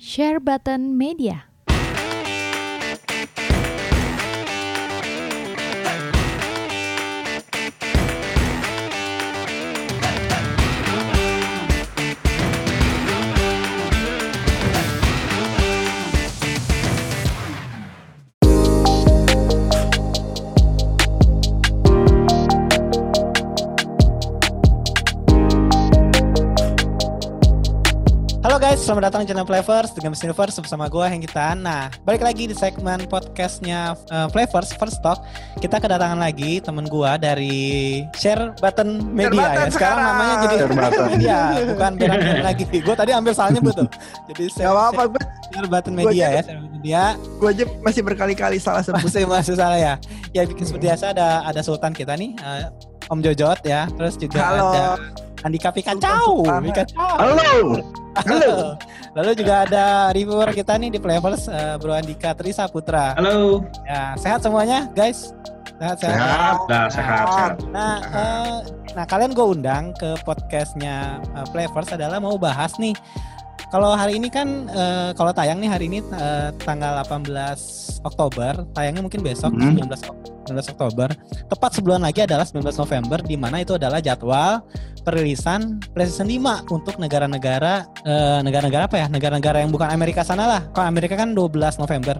Share Button Media. Selamat datang di channel Flavors dengan Universe bersama gue Hengkitan. Nah, balik lagi di segmen podcastnya uh, Flavors First Talk. Kita kedatangan lagi temen gue dari Share Button Media Button ya. Sekarang sekarang. namanya jadi Share Button. Media, bukan Button lagi. Gue tadi ambil salahnya betul. Jadi Gak apa-apa, gue, Share Button Gua Media aja- ya, Share Button Media. gue aja masih berkali-kali salah sebut. Masih masih salah ya. Ya bikin seperti biasa ada ada Sultan kita nih, uh, Om Jojot ya. Terus juga Halo. ada Andika Pikacau. Pikacau. Halo. Halo. Lalu juga ada reviewer kita nih di Flavors eh, Bro Andika Trisa Putra. Halo, Ya, sehat semuanya, guys? Sehat sehat. sehat, dah sehat, sehat. Nah, eh, nah kalian gue undang ke podcastnya eh, Flavors adalah mau bahas nih. Kalau hari ini kan eh, kalau tayang nih hari ini eh, tanggal 18 Oktober, tayangnya mungkin besok Hmm. 19 Ok- 19 Oktober. Tepat sebulan lagi adalah 19 November di mana itu adalah jadwal perilisan PlayStation 5 untuk negara-negara eh, negara-negara apa ya? Negara-negara yang bukan Amerika sana lah. Kalau Amerika kan 12 November.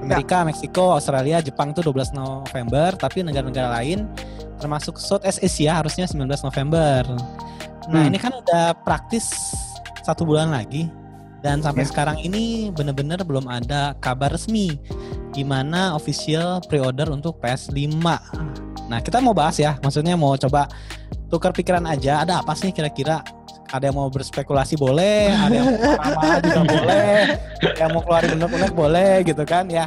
Amerika, Meksiko, Australia, Jepang tuh 12 November, tapi negara-negara lain termasuk Southeast Asia harusnya 19 November. Nah, Hmm. ini kan udah praktis satu bulan lagi dan sampai Ya. sekarang ini bener-bener belum ada kabar resmi di mana official pre-order untuk PS5. Nah, kita mau bahas ya, maksudnya mau coba tukar pikiran aja, ada apa sih kira-kira? Ada yang mau berspekulasi boleh, ada yang mau ramah juga boleh, ada yang mau keluarin unek-unek boleh gitu kan ya.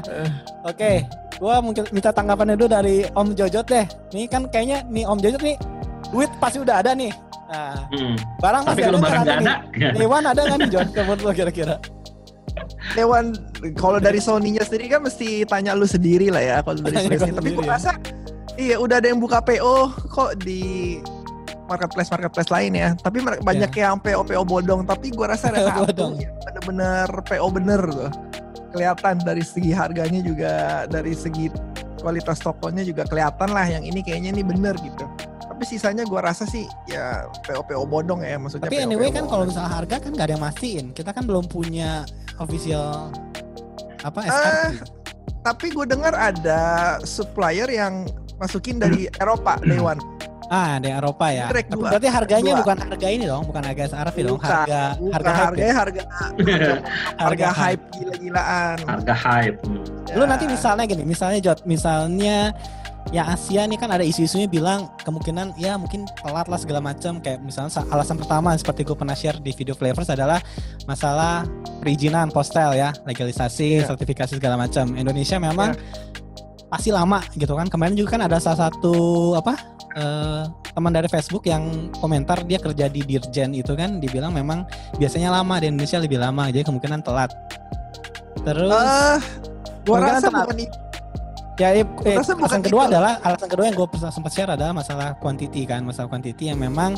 Oke, gua mungkin minta tanggapannya dulu dari Om Jojot deh. Nih kan kayaknya nih Om Jojot nih duit pasti udah ada nih. Nah, Hmm. barang Tapi masih kalau ada barang nggak ada, Nih, Wan ada nggak nih Jot? Menurut lo kira-kira? Dewan, kalau dari Sony-nya sendiri kan mesti tanya lu sendiri lah ya kalau dari Sony. gua Tapi gue rasa iya udah ada yang buka PO kok di marketplace marketplace lain ya. Tapi mer- banyak yang PO PO bodong. Tapi gue rasa ada satu yang bener-bener PO bener tuh. Kelihatan dari segi harganya juga dari segi kualitas tokonya juga kelihatan lah yang ini kayaknya ini bener gitu. Tapi sisanya gue rasa sih ya PO PO bodong ya maksudnya. Tapi PO anyway PO kan kalau misalnya harga kan nggak ada yang mastiin. Kita kan belum punya official apa Eh, SKP. tapi gue dengar ada supplier yang masukin dari Eropa day one. Ah, ada yang Eropa ya. Track Tapi dua. berarti harganya Dua. bukan harga ini dong, bukan harga SRP dong, Bukan, harga bukan. harga hype. ya? harganya harga harga hype gila-gilaan. harga hype. Hmm. Ya. Lu nanti misalnya gini, misalnya Jot, misalnya ya Asia nih kan ada isu-isunya bilang kemungkinan ya mungkin telat lah segala macam kayak misalnya sa- alasan pertama seperti gue pernah share di video flavors adalah masalah perizinan postel ya legalisasi Ya. sertifikasi segala macam Indonesia memang pasti lama gitu kan kemarin juga kan ada salah satu apa eh, teman dari Facebook yang komentar dia kerja di Dirjen itu kan dibilang memang biasanya lama di Indonesia lebih lama jadi kemungkinan telat terus Eh, gua rasa telat. bukan itu. Ya, eh, eh, alasan kedua itu. adalah alasan kedua yang gue sempat share adalah masalah quantity kan, masalah quantity yang memang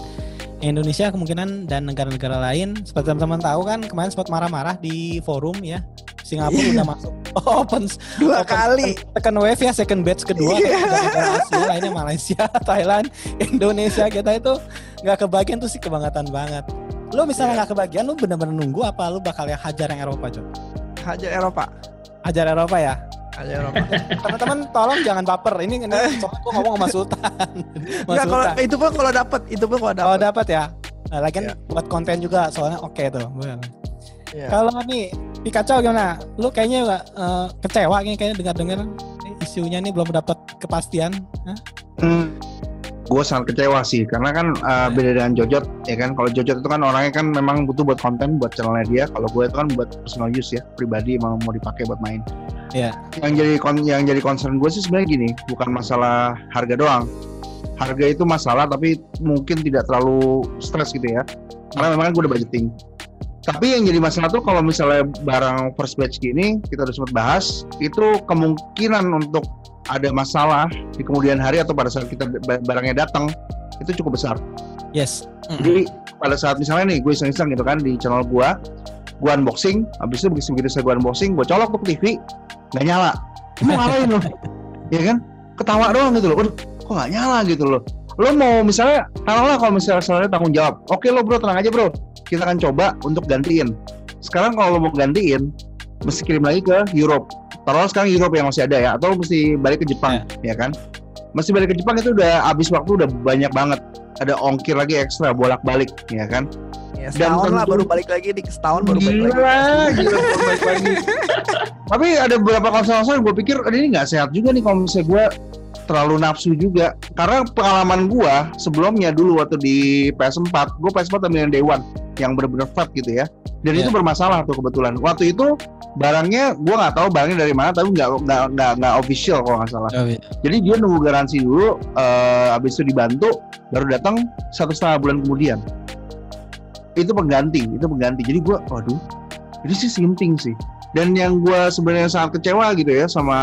Indonesia kemungkinan dan negara-negara lain seperti teman-teman tahu kan kemarin sempat marah-marah di forum ya Singapura Iya. udah masuk open Dua open- kali. second wave ya second batch kedua Iya. negara Asia lainnya Malaysia Thailand Indonesia kita itu nggak kebagian tuh sih kebangetan banget lu misalnya Iya. nggak kebagian lu bener-bener nunggu apa lu bakal yang hajar yang Eropa Jok? Hajar Eropa. hajar Eropa ya Eropa. teman-teman tolong jangan baper ini ini soalnya gue ngomong sama Sultan Mas Enggak kalau Sultan itu pun kalau dapat, itu pun kalau kalau dapat. dapat ya nah, lagi Iya. buat konten juga soalnya oke tuh Bener. Iya. kalau nih Pikachu gimana lu kayaknya nggak eh, kecewa nih kayaknya dengar-dengar isunya nih belum dapat kepastian Hah? Hmm, gue sangat kecewa sih karena kan uh, beda dengan Jojot ya kan? Kalau Jojot itu kan orangnya kan memang butuh buat konten buat channelnya dia. Kalau gue itu kan buat personal use ya pribadi emang mau dipakai buat main. Iya. yang jadi yang jadi concern gue sih sebenarnya gini bukan masalah harga doang. Harga itu masalah tapi mungkin tidak terlalu stres gitu ya. Karena memang gue udah budgeting. Tapi yang jadi masalah tuh kalau misalnya barang first batch gini kita udah sempat bahas itu kemungkinan untuk ada masalah di kemudian hari atau pada saat kita ba- barangnya datang itu cukup besar. Yes. Mm-mm. jadi pada saat misalnya nih gue iseng-iseng gitu kan di channel gue gue unboxing habis itu begitu begitu saya gue unboxing gue colok ke TV nggak nyala. Lu ngapain lo ya kan? Ketawa doang gitu loh. Waduh, kok nggak nyala gitu loh? Lo mau misalnya taruhlah kalau misalnya soalnya tanggung jawab. Oke lo bro tenang aja bro. Kita akan coba untuk gantiin. Sekarang kalau lo mau gantiin mesti kirim lagi ke Europe. Taruhlah sekarang Europe yang masih ada ya atau mesti balik ke Jepang ya. kan? Mesti balik ke Jepang itu udah habis waktu udah banyak banget. Ada ongkir lagi ekstra bolak balik ya kan Ya, Dan setahun lah tentu- baru balik lagi di setahun baru balik lagi. Gila, balik lagi. Tapi ada beberapa konsul gue pikir "Aduh, ini nggak sehat juga nih kalau misalnya gue terlalu nafsu juga. Karena pengalaman gue sebelumnya dulu waktu di PS4, gue PS4 ambil yang Day One yang bener-bener fat gitu ya. Dan Iya. itu bermasalah tuh kebetulan. Waktu itu barangnya gue nggak tahu barangnya dari mana, tapi nggak nggak nggak nggak official kalau nggak salah. Oh, iya. Jadi dia nunggu garansi dulu, eh habis itu dibantu, baru datang satu setengah bulan kemudian. Itu pengganti, itu pengganti. Jadi gua, waduh, ini sih simping sih. Dan yang gua sebenarnya sangat kecewa gitu ya sama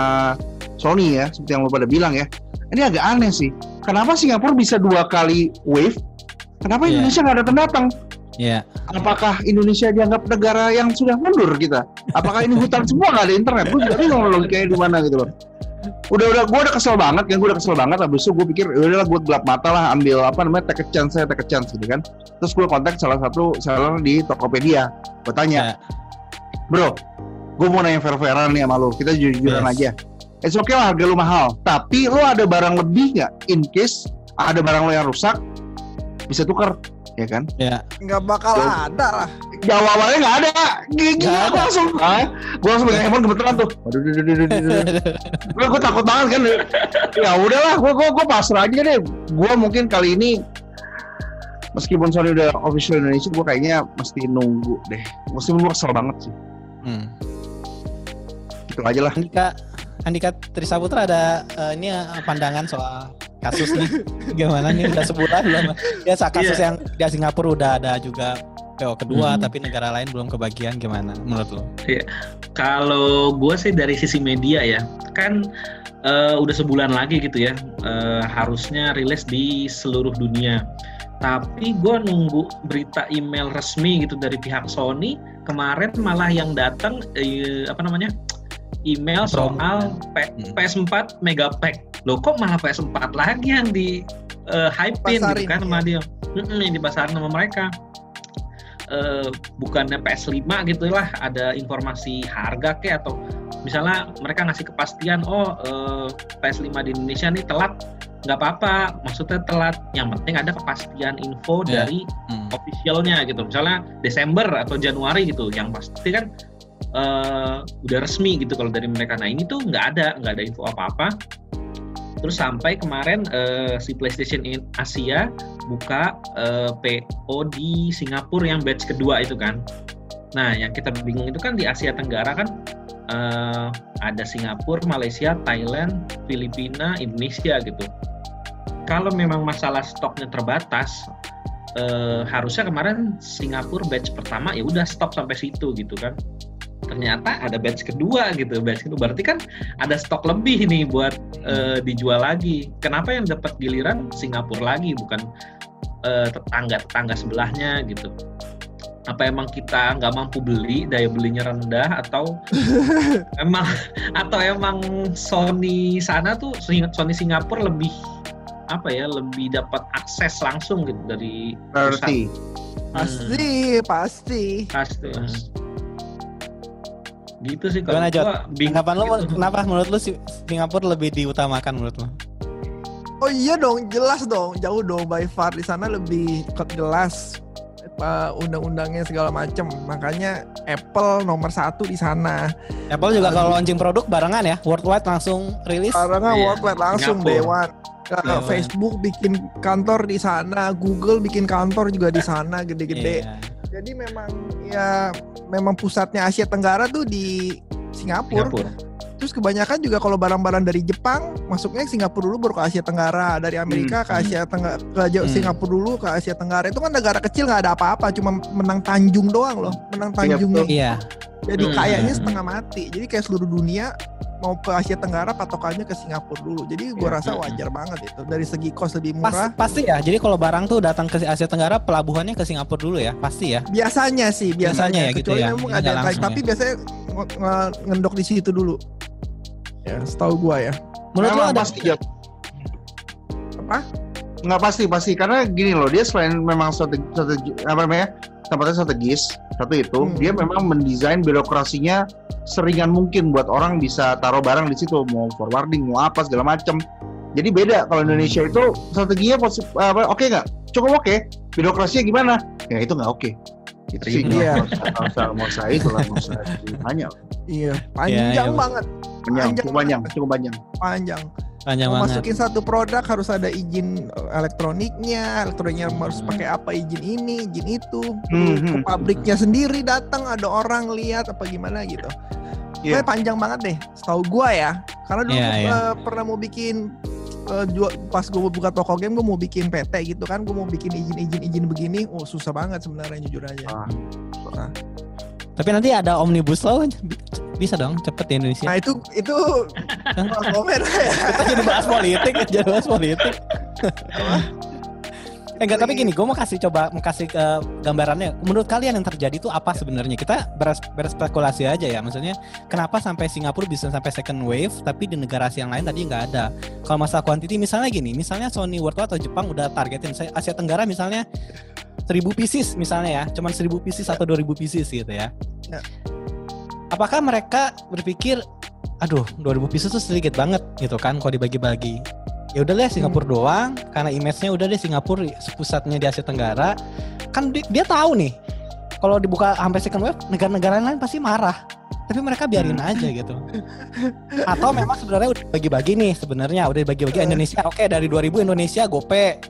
Sony ya, seperti yang lo pada bilang ya. Ini agak aneh sih. Kenapa Singapura bisa dua kali wave? Kenapa Iya. Indonesia nggak datang datang? Iya. Apakah Indonesia dianggap negara yang sudah mundur kita? Apakah ini hutan semua nggak ada internet? Gue juga bingung logikanya di mana gitu loh. Udah udah gue udah kesel banget kan, gue udah kesel banget. Habis itu gue pikir, ya udahlah gue gelap mata lah, ambil apa namanya take a chance saya take a chance gitu kan. Terus gue kontak salah satu seller di Tokopedia. Gue tanya, Ya. bro, gue mau nanya fair-fairan nih sama lo. Kita jujur-jujuran Yes. aja. It's okay lah harga lu mahal, tapi lo ada barang lebih nggak? In case ada barang lo yang rusak, bisa tukar, ya kan? Ya. Nggak bakal Jauh. ada lah. jawabannya nggak ada gigi Nggak aku langsung ah, gue langsung pegang handphone kebetulan tuh waduh duh, duh, duh, duh, gue gue takut banget kan ya udahlah gue gue gue pasrah aja deh gue mungkin kali ini meskipun Sony udah official Indonesia gue kayaknya mesti nunggu deh mesti gue kesel banget sih Hmm. gitu aja lah Andika Andika Trisaputra ada eh, ini eh, pandangan soal kasus nih gimana nih udah sebulan belum ya saat kasus Iya. yang di Singapura udah ada juga PO kedua Hmm. tapi negara lain belum kebagian gimana menurut lo? Kalau gue sih dari sisi media ya, kan eh, udah sebulan lagi gitu ya, eh, harusnya rilis di seluruh dunia. Tapi gue nunggu berita email resmi gitu dari pihak Sony kemarin malah yang datang eh, apa namanya email Promo. soal P- Hmm. PS4 megapack. Loh kok malah PS4 lagi yang di eh, hype-in gitu kan ya. sama dia. Mm-mm, yang dipasarin sama mereka. Eh, bukannya PS5 gitu lah ada informasi harga ke atau misalnya mereka ngasih kepastian oh eh, PS5 di Indonesia nih telat nggak apa-apa maksudnya telat yang penting ada kepastian info Ya. dari Hmm. officialnya gitu misalnya Desember atau Januari gitu yang pasti kan eh, udah resmi gitu kalau dari mereka. Nah ini tuh nggak ada nggak ada info apa-apa. Terus sampai kemarin eh, si PlayStation in Asia buka eh, PO di Singapura yang batch kedua itu kan. Nah yang kita bingung itu kan di Asia Tenggara kan eh, ada Singapura Malaysia Thailand Filipina Indonesia gitu. Kalau memang masalah stoknya terbatas eh, harusnya kemarin Singapura batch pertama ya udah stop sampai situ gitu kan ternyata ada batch kedua gitu. Batch kedua. Berarti kan ada stok lebih nih buat eh, dijual lagi. Kenapa yang dapat giliran Singapura lagi bukan eh, tetangga tetangga sebelahnya gitu? Apa emang kita nggak mampu beli daya belinya rendah atau emang atau emang Sony sana tuh Sony Singapura lebih apa ya lebih dapat akses langsung gitu dari Pasti, pasti. pasti mas. Gitu sih Gimana, kalau Jod? gua Tanggapan lo gitu. kenapa menurut lo Si- Singapura lebih diutamakan menurut lo? Oh iya dong, jelas dong, jauh dong by far di sana lebih jelas apa undang-undangnya segala macem. Makanya Apple nomor satu di sana. Apple juga kalau launching produk barengan ya, worldwide langsung rilis. Karena Iya, worldwide langsung Singapura. Dewan. Ke- Dewan. Facebook bikin kantor di sana, Google bikin kantor juga di sana gede-gede. Iya. Jadi memang ya memang pusatnya Asia Tenggara tuh di Singapura. Singapura Terus kebanyakan juga kalau barang-barang dari Jepang masuknya Singapura dulu baru ke Asia Tenggara, dari Amerika ke Asia Tenggara ke Hmm. Singapura dulu ke Asia Tenggara. Itu kan negara kecil nggak ada apa-apa, cuma menang Tanjung doang loh, menang Iya, Tanjungnya. Iya. Jadi Hmm. kayaknya setengah mati. Jadi kayak seluruh dunia mau ke Asia Tenggara patokannya ke Singapura dulu. Jadi gue Iya. rasa wajar banget itu. Dari segi cost lebih Pas, murah. pasti ya. Jadi kalau barang tuh datang ke Asia Tenggara, pelabuhannya ke Singapura dulu ya, pasti ya. Biasanya sih, Biasanya biasanya. ya gitu Kecuali ya. memang ada langsung tapi ya. biasanya nge- nge- ngendok di situ dulu. Ya, setahu gua ya. Menurut lo ada pasti Jat. Apa? Nggak pasti pasti. Karena gini loh dia selain memang strategi, strategi apa namanya tempatnya strategis satu itu Hmm. dia memang mendesain birokrasinya seringan mungkin buat orang bisa taruh barang di situ mau forwarding mau apa segala macem. Jadi beda kalau Indonesia itu strateginya apa oke nggak? Cukup oke. Birokrasinya gimana? Ya itu nggak oke. Itu sih. Iya. nggak usah nggak usah itu lah usah. Ditanya Iya, panjang iya. banget, panjang Panjang cukup panjang cukup panjang. Panjang. Panjang Mau banget. masukin satu produk harus ada izin elektroniknya, elektroniknya harus pakai apa izin ini, izin itu. Hmm, Ke hmm. pabriknya sendiri datang ada orang lihat apa gimana gitu. Iya. Pokoknya panjang banget deh, setahu gua ya. Karena dulu Iya, gua, iya. eh, pernah mau bikin jual- pas gue buka toko game gue mau bikin PT gitu kan gue mau bikin izin izin izin begini oh susah banget sebenarnya jujur aja Ah. Tapi nanti ada omnibus law bi- bisa dong cepet di Indonesia. nah itu itu komen ya Kita jadi bahas politik, jadi bahas politik. Eh, enggak, tapi gini, gue mau kasih coba mau kasih ke gambarannya. Menurut kalian yang terjadi itu apa sebenarnya? Kita beres, berspekulasi aja ya. Maksudnya, kenapa sampai Singapura bisa sampai second wave, tapi di negara Asia yang lain tadi nggak ada? Kalau masalah quantity, misalnya gini, misalnya Sony Worldwide atau Jepang udah targetin Asia Tenggara misalnya 1000 pieces misalnya ya, cuman 1000 pieces atau 2000 pieces gitu ya. Apakah mereka berpikir, aduh 2000 pieces tuh sedikit banget gitu kan kalau dibagi-bagi? ya udah deh Singapura doang karena image-nya udah deh Singapura pusatnya di Asia Tenggara. Kan di- dia tahu nih kalau dibuka sampai second wave negara-negara lain pasti marah. Tapi mereka biarin aja gitu. Atau memang sebenarnya udah bagi-bagi nih sebenarnya udah bagi-bagi Indonesia. Oke dari 2000 Indonesia gope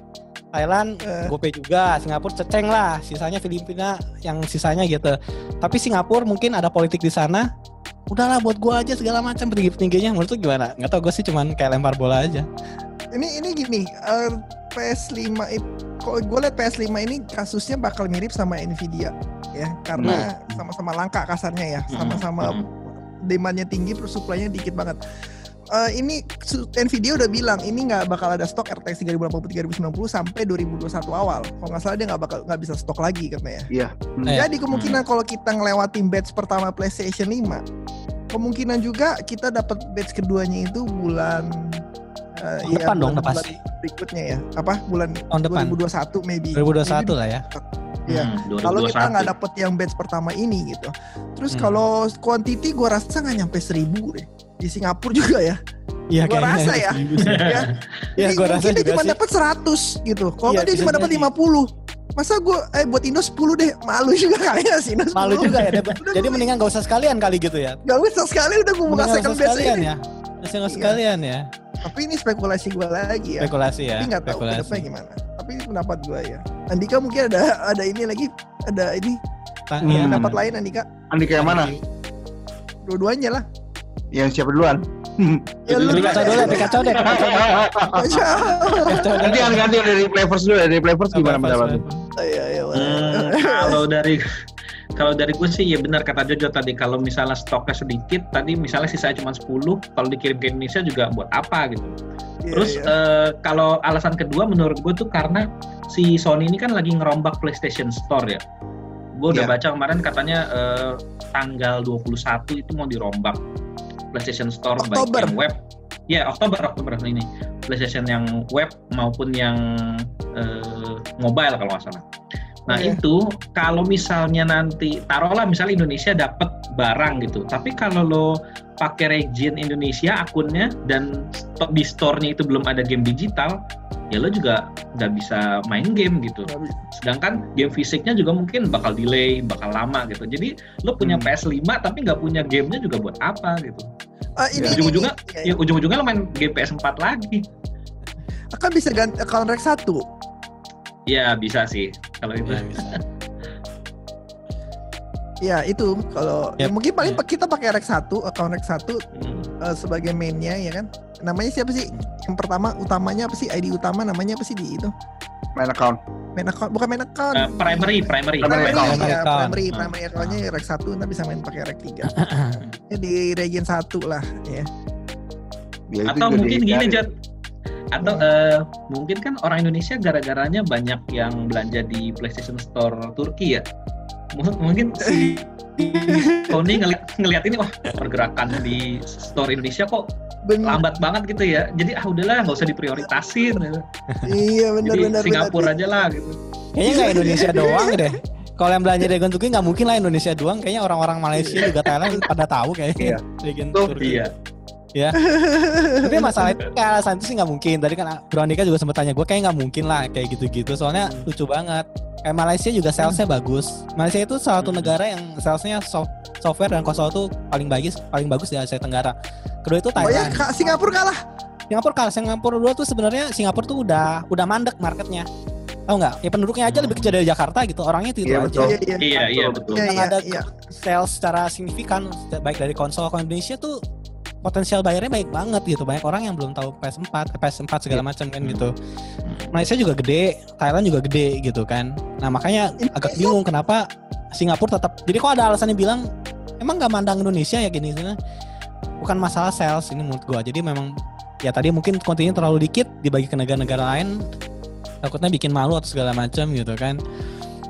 Thailand Eh. gope juga Singapura ceceng lah sisanya Filipina yang sisanya gitu. Tapi Singapura mungkin ada politik di sana udahlah buat gua aja segala macam petinggi-petingginya menurut lu gimana? Nggak tau gue sih cuman kayak lempar bola aja. Ini ini gini eh, PS5 itu kalau gue lihat PS5 ini kasusnya bakal mirip sama Nvidia ya. Karena sama-sama langka kasarnya ya sama-sama Hmm. demandnya tinggi terus supply-nya dikit banget Eh, ini su- Nvidia udah bilang ini nggak bakal ada stok RTX 3080 3090 sampai 2021 awal kalau nggak salah dia nggak bakal nggak bisa stok lagi katanya Iya. Hmm. Jadi kemungkinan kalau kita ngelewatin batch pertama PlayStation 5 kemungkinan juga kita dapat batch keduanya itu bulan eh, Tahun depan dong, bulan- pasti. bulan berikutnya ya apa bulan tahun depan 2021 maybe 2021 lah ya Iya. Hmm, kalau kita 2021. nggak dapet yang batch pertama ini gitu terus Hmm. kalau quantity gua rasa nggak nyampe 1000 deh di Singapura juga ya Iya Gua rasa ya. ya Iya, Jadi gua rasa dia juga cuma sih. dapat 100 gitu kalau Iya, nggak dia cuma dapat jadi. 50 masa gua eh buat Indo 10 deh malu juga kayaknya sih Indo 10 Malu juga ya. Jadi mendingan gak usah sekalian kali gitu ya. Gak usah sekali udah gue buka second gak sekalian ini ya. Masih nggak Iya. sekalian ya. tapi ini spekulasi gue lagi ya Spekulasi ya. tapi nggak tahu ke spekulasi. depannya gimana tapi ini pendapat gue ya Andika mungkin ada ada ini lagi ada ini iya, pendapat lain Andika Andika yang mana? dua-duanya lah Yang siapa duluan? ya lu Lebih kacau dulu, lebih kacau deh. Deh. Ganti ganti dari Players dulu dari Players gimana Apa, pendapat? apa, Iya, iya, Hmm, kalau dari kalau dari gue sih ya benar kata Jojo tadi kalau misalnya stoknya sedikit tadi misalnya sisanya cuma 10 kalau dikirim ke Indonesia juga buat apa gitu. Iya, Terus iya. eh, kalau alasan kedua menurut gue tuh karena si Sony ini kan lagi ngerombak PlayStation Store ya. Gue udah Iya. baca kemarin katanya eh, tanggal 21 itu mau dirombak PlayStation Store baik Oktober. yang web. Ya Oktober Oktober ini PlayStation yang web maupun yang eh, mobile kalau nggak salah. Nah Iya. itu kalau misalnya nanti taruhlah misalnya Indonesia dapat barang gitu, tapi kalau lo pakai region Indonesia akunnya dan di store-nya itu belum ada game digital, ya lo juga nggak bisa main game gitu. Sedangkan game fisiknya juga mungkin bakal delay, bakal lama gitu. Jadi lo punya Hmm. PS5 tapi nggak punya gamenya juga buat apa gitu. Ah, ini, ini, Ujung-ujungnya, ini, Ya ujung-ujungnya lo main game PS4 lagi. akan bisa ganti account rek satu Ya bisa sih kalau itu. Iya, bisa. ya itu kalau ya Yap, mungkin paling iya. kita pakai rek satu account rek satu Hmm. eh, sebagai mainnya ya kan namanya siapa sih yang pertama utamanya apa sih ID utama namanya apa sih di itu Main account. main account bukan main account. Eh, primary, primary. Primary primary, account. ya, Primary account. primary, primary accountnya rek 1 ntar bisa main pakai rek 3 ya, di region 1 lah ya Ya, Atau mungkin gini. Jod. Atau eh, mungkin kan orang Indonesia gara-garanya banyak yang belanja di PlayStation Store Turki ya. M- Mungkin si Tony ngeliat, ngeliat ini wah pergerakan di store Indonesia kok bener lambat banget gitu ya. Jadi ah udahlah nggak usah diprioritasin. iya bener Jadi bener Singapura bener. aja lah gitu. Kayaknya nggak Indonesia doang deh. Kalau yang belanja Dragon Turki nggak mungkin lah Indonesia doang. Kayaknya orang-orang Malaysia juga Thailand pada tahu kayaknya. Dragon Tuh, Turki. Iya. Tapi masalah itu kayak alasan itu sih nggak mungkin. Tadi kan Veronica juga sempat tanya gue kayak nggak mungkin lah kayak gitu-gitu. Soalnya lucu banget. Kayak Malaysia juga salesnya bagus. Malaysia itu salah satu Hmm. negara yang salesnya soft- software dan konsol itu paling bagus paling bagus di Asia Tenggara. Kedua itu oh ya Thailand. Kak, Singapura kalah Singapura kalah. Singapura dua tuh sebenarnya Singapura tuh udah udah mandek marketnya. Tahu nggak? Ya penduduknya aja lebih kecil dari Jakarta gitu. Orangnya itu, Iya, aja. betul. iya iya Iya, iya betul. iya iya ada iya sales secara signifikan baik dari konsol ke Indonesia tuh potensial bayarnya baik banget gitu. Banyak orang yang belum tahu PS4 eh, PS4 segala macam kan gitu. Malaysia juga gede Thailand juga gede gitu kan. Nah makanya agak bingung kenapa Singapura tetap jadi kok ada alasannya bilang emang nggak mandang Indonesia ya? Gini gini. Bukan masalah sales ini menurut gua. Jadi memang ya tadi mungkin kontennya terlalu dikit dibagi ke negara-negara lain takutnya bikin malu atau segala macam gitu kan.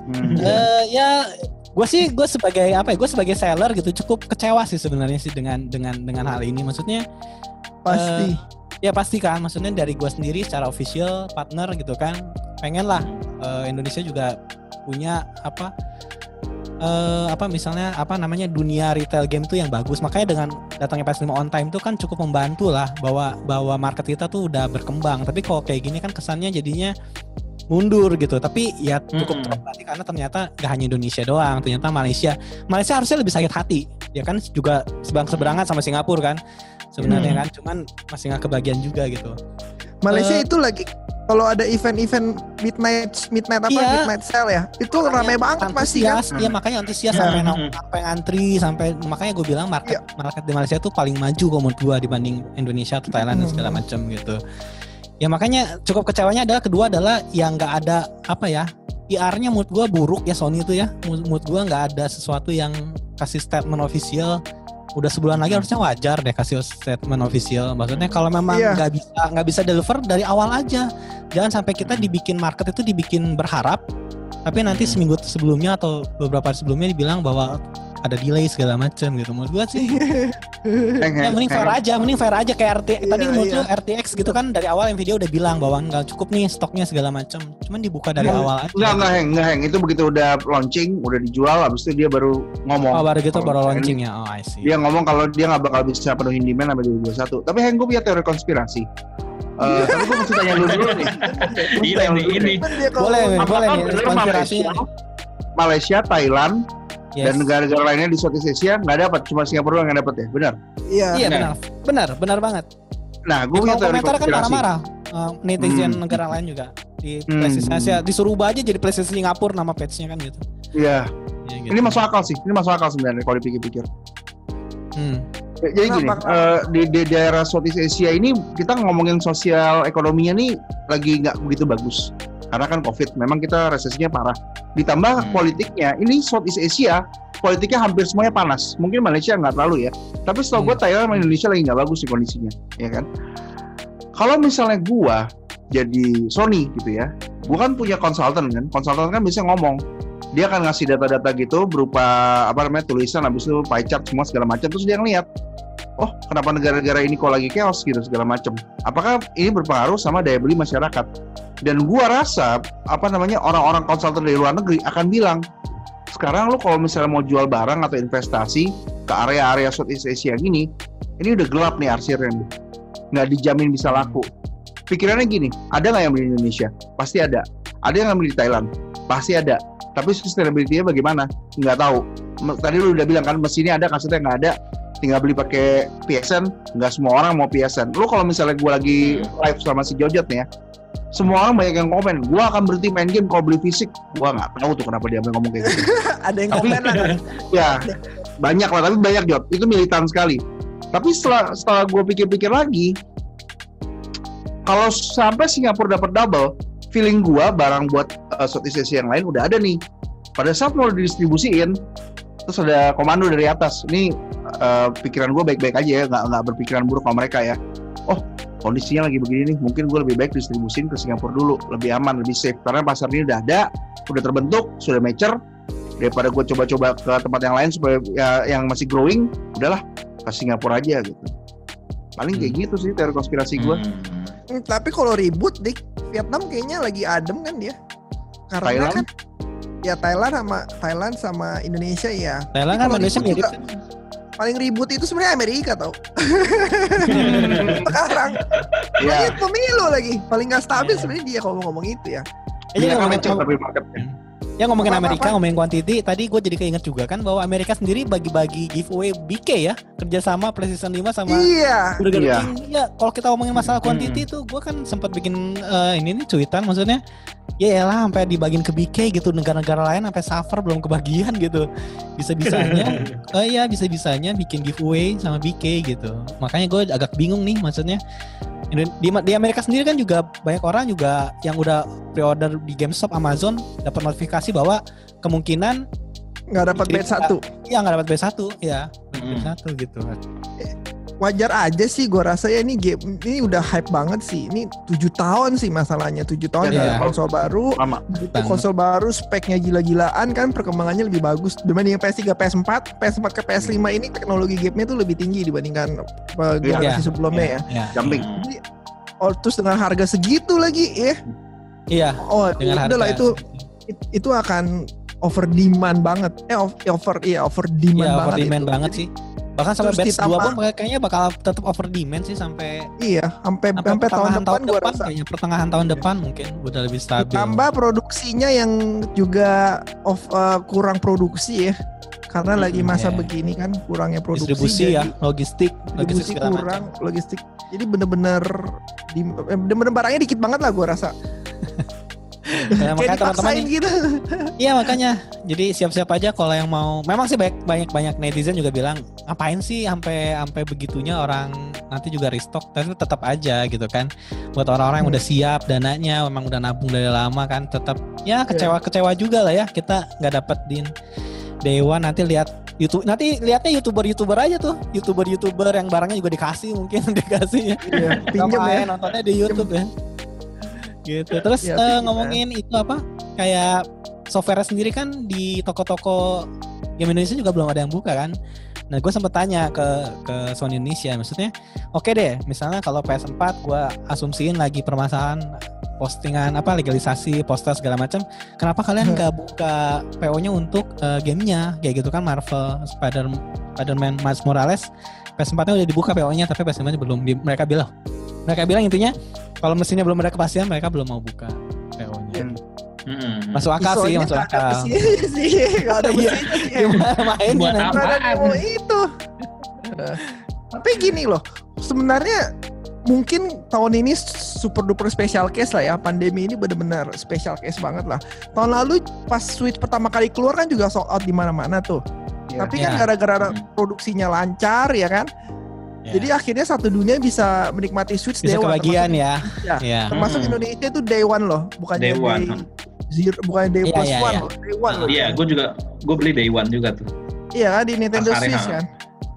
Hmm. Eh, ya gue sih gue sebagai apa ya gue sebagai seller gitu cukup kecewa sih sebenarnya sih dengan dengan dengan hal ini. Maksudnya pasti. ya pasti kan. Maksudnya dari gue sendiri secara official partner gitu kan pengen lah eh, Indonesia juga punya apa eh apa misalnya apa namanya dunia retail game tuh yang bagus. Makanya dengan datangnya PS5 on time tuh kan cukup membantu lah bahwa bahwa market kita tuh udah berkembang. Tapi kalau kayak gini kan kesannya jadinya mundur gitu tapi ya cukup Mm-mm. terobati karena ternyata gak hanya Indonesia doang ternyata Malaysia Malaysia harusnya lebih sakit hati ya kan juga sebang seberangan sama Singapura kan sebenarnya Mm. kan cuman masih nggak kebagian juga gitu Malaysia Eh, itu lagi kalau ada event-event midnight midnight apa Iya. midnight sale ya itu rame banget pasti kan iya makanya antusias Hmm, sampai hmm, nong- hmm. sampai ngantri sampai makanya gue bilang market market di Malaysia tuh paling maju kalau menurut gue dibanding Indonesia atau Thailand dan segala Hmm. macam gitu ya makanya cukup kecewanya adalah kedua adalah yang nggak ada apa ya PR-nya menurut gue buruk ya Sony itu ya. Menurut gue nggak ada sesuatu yang kasih statement official. Udah sebulan lagi harusnya wajar deh kasih statement official. Maksudnya kalau memang Iya. nggak bisa nggak bisa deliver dari awal aja. Jangan sampai kita dibikin market itu dibikin berharap tapi nanti seminggu sebelumnya atau beberapa hari sebelumnya dibilang bahwa ada delay segala macam gitu menurut gua sih ya mending fair aja mending fair aja kayak RT tadi Iya, menurut lu RTX gitu kan dari awal yang video udah bilang bahwa nggak cukup nih stoknya segala macam cuman dibuka dari Nggak, awal aja Enggak, enggak, heng, enggak, heng. Itu begitu udah launching, udah dijual, habis itu dia baru ngomong. oh baru gitu Oh, baru launching ya oh I see Dia ngomong kalau dia nggak bakal bisa penuhin demand sampai 2021. Tapi heng, gue punya teori konspirasi. Eh, tapi gue mesti tanya lu dulu nih. Lu nih, dulu ini. boleh boleh konspirasinya Malaysia, Malaysia, Thailand, Yes. dan negara-negara lainnya di Southeast Asia nggak dapat, cuma Singapura doang yang dapat ya, benar? iya iya Benar. benar benar benar banget Nah, gue punya teori komentar kan marah-marah uh, netizen Hmm. negara lain juga di Hmm. PlayStation Asia disuruh ubah aja jadi PlayStation Singapura nama page-nya kan gitu. Iya, Ya, gitu. ini masuk akal sih, ini masuk akal sebenarnya kalau dipikir-pikir. Hmm. Ya, Jadi gini, Kenapa? eh, di, di daerah Southeast Asia ini kita ngomongin sosial ekonominya nih lagi nggak begitu bagus. Karena kan COVID, memang kita resesinya parah. Ditambah Hmm. politiknya, ini Southeast Asia politiknya hampir semuanya panas. Mungkin Malaysia nggak terlalu ya. Tapi setahu gue Hmm. Thailand sama Indonesia lagi nggak bagus sih kondisinya, ya kan? Kalau misalnya gua jadi Sony gitu ya, gua kan punya konsultan kan, konsultan kan bisa ngomong, dia akan ngasih data-data gitu berupa apa namanya tulisan, habis itu pie chart semua segala macam, terus dia ngeliat, oh kenapa negara-negara ini kok lagi chaos gitu segala macam. Apakah ini berpengaruh sama daya beli masyarakat? Dan gua rasa apa namanya orang-orang konsultan dari luar negeri akan bilang, sekarang lu kalau misalnya mau jual barang atau investasi ke area-area Southeast Asia gini, ini udah gelap nih arsirnya nih. nggak dijamin bisa laku. Pikirannya gini, ada nggak yang beli Indonesia? Pasti ada. Ada yang beli di Thailand? Pasti ada. Tapi sustainability-nya bagaimana? Nggak tahu. Tadi lu udah bilang kan mesinnya ada, kasetnya nggak ada. Tinggal beli pakai PSN, nggak semua orang mau PSN. Lu kalau misalnya gue lagi live sama si Jojot nih ya, semua orang banyak yang komen, gue akan berhenti main game kalau beli fisik. Gue nggak tahu tuh kenapa dia ngomong kayak gitu. ada yang komen lah ya banyak lah tapi banyak Jot itu militan sekali tapi setelah setelah gue pikir-pikir lagi kalau sampai Singapura dapat double feeling gue barang buat uh, Southeast Asia yang lain udah ada nih. Pada saat mau didistribusiin, terus ada komando dari atas. Ini uh, pikiran gue baik-baik aja ya, nggak nggak berpikiran buruk sama mereka ya. Oh kondisinya lagi begini nih, mungkin gue lebih baik distribusin ke Singapura dulu, lebih aman, lebih safe. Karena pasar ini udah ada, udah terbentuk, sudah mature. Daripada gue coba-coba ke tempat yang lain supaya ya, yang masih growing, udahlah ke Singapura aja gitu. Paling kayak gitu sih teori konspirasi gue. Hmm. Hmm, tapi kalau ribut dik Vietnam kayaknya lagi adem kan dia. Karena Thailand? kan ya Thailand sama Thailand sama Indonesia ya. Thailand kan Indonesia mirip. juga- Paling ribut itu sebenarnya Amerika tau. Sekarang Ya, Lagi pemilu lagi. Paling nggak stabil sebenarnya dia kalau ngomong itu ya. Iya jadi kan marketnya. Ya ngomongin? Amerika, ngomongin quantity, tadi gue jadi keinget juga kan bahwa Amerika sendiri bagi-bagi giveaway BK ya, kerjasama PlayStation 5 sama Iya. Burger Iya. King. Ya, kalau kita ngomongin masalah Hmm. quantity tuh, gue kan sempat bikin eh, ini nih cuitan, maksudnya ya lah sampai dibagiin ke BK gitu negara-negara lain sampai suffer belum kebagian gitu bisa-bisanya oh iya bisa-bisanya bikin giveaway sama BK gitu makanya gue agak bingung nih maksudnya di, di Amerika sendiri kan juga banyak orang juga yang udah pre-order di GameStop Amazon dapat notifikasi bahwa kemungkinan Nggak dapat bet satu. ya nggak dapat B1 ya Hmm. B1 gitu Wajar aja sih gua rasa ya ini game ini udah hype banget sih. Ini tujuh tahun sih masalahnya. tujuh tahun Iya. ada konsol baru. Lama. Banget. konsol baru speknya gila-gilaan kan perkembangannya lebih bagus dibanding PS3, PS4, PS4 ke PS5 ini teknologi gamenya tuh lebih tinggi dibandingkan uh, generasi Iya. sebelumnya ya. ya Jumping. Jadi, oh terus dengan harga segitu lagi ya. iya Oh, dengan udah lah harga itu it- itu akan over demand banget. Eh of- over iya over demand Iya, over banget. demand itu. banget sih. Bahkan sampai batch 2 ditambah- pun kayaknya bakal tetap over demand sih sampai Iya, sampai sampai tahun pertengahan depan gua depan rasa. kayaknya pertengahan tahun depan mungkin udah lebih stabil. Ditambah produksinya yang juga of uh, kurang produksi ya. Karena Hmm, lagi masa iya. begini kan kurangnya produksi distribusi ya, logistik, logistik kurang, macam. logistik. Jadi bener-bener di, eh, bener-bener barangnya dikit banget lah gua rasa. Ya, makanya teman-teman gitu. iya makanya. Jadi siap-siap aja kalau yang mau. Memang sih banyak banyak banyak netizen juga bilang ngapain sih sampai sampai begitunya orang nanti juga restock. Tapi tetap aja gitu kan. Buat orang-orang yang udah siap dananya, memang udah nabung dari lama kan, tetap ya kecewa-kecewa juga lah ya kita nggak dapetin Dewa nanti lihat YouTube nanti lihatnya youtuber-youtuber aja tuh youtuber-youtuber yang barangnya juga dikasih mungkin dikasih ya Iya, Sama ya. ya, nontonnya di YouTube ya. Gitu. Terus Ya, pinjem, ngomongin itu apa? Kayak software sendiri kan di toko-toko game Indonesia juga belum ada yang buka kan. Nah, gue sempet tanya ke ke Sony Indonesia, maksudnya, oke deh, misalnya kalau PS4 gue asumsiin lagi permasalahan postingan apa legalisasi poster segala macam, kenapa kalian Hmm. nggak buka PO-nya untuk eh, gamenya kayak gitu kan Marvel, Spider Spider-Man Miles Morales, PS4-nya udah dibuka PO-nya tapi PS5-nya belum. Di- mereka bilang, mereka bilang intinya kalau mesinnya belum ada kepastian mereka belum mau buka. Hmm. Masuk akal sih, masuk akal. sih, nggak ada Iya. Gimana mainnya Buat Apaan? itu. Tapi gini loh, sebenarnya mungkin tahun ini super duper special case lah ya. Pandemi ini benar-benar special case banget lah. Tahun lalu pas Switch pertama kali keluar kan juga sold out di mana-mana tuh. Iya. Tapi kan Iya. gara-gara Hmm. produksinya lancar ya kan. Ya. Jadi akhirnya satu dunia bisa menikmati Switch bisa day one, kebagian termasuk- ya. Ya. Ya. Termasuk Hmm. Indonesia itu day one loh, bukannya Day day, one. Zero, bukan day Iya, plus iya, one iya. loh, day one. Iya, gue juga gue beli day one juga tuh. Iya kan di Nintendo Switch kan.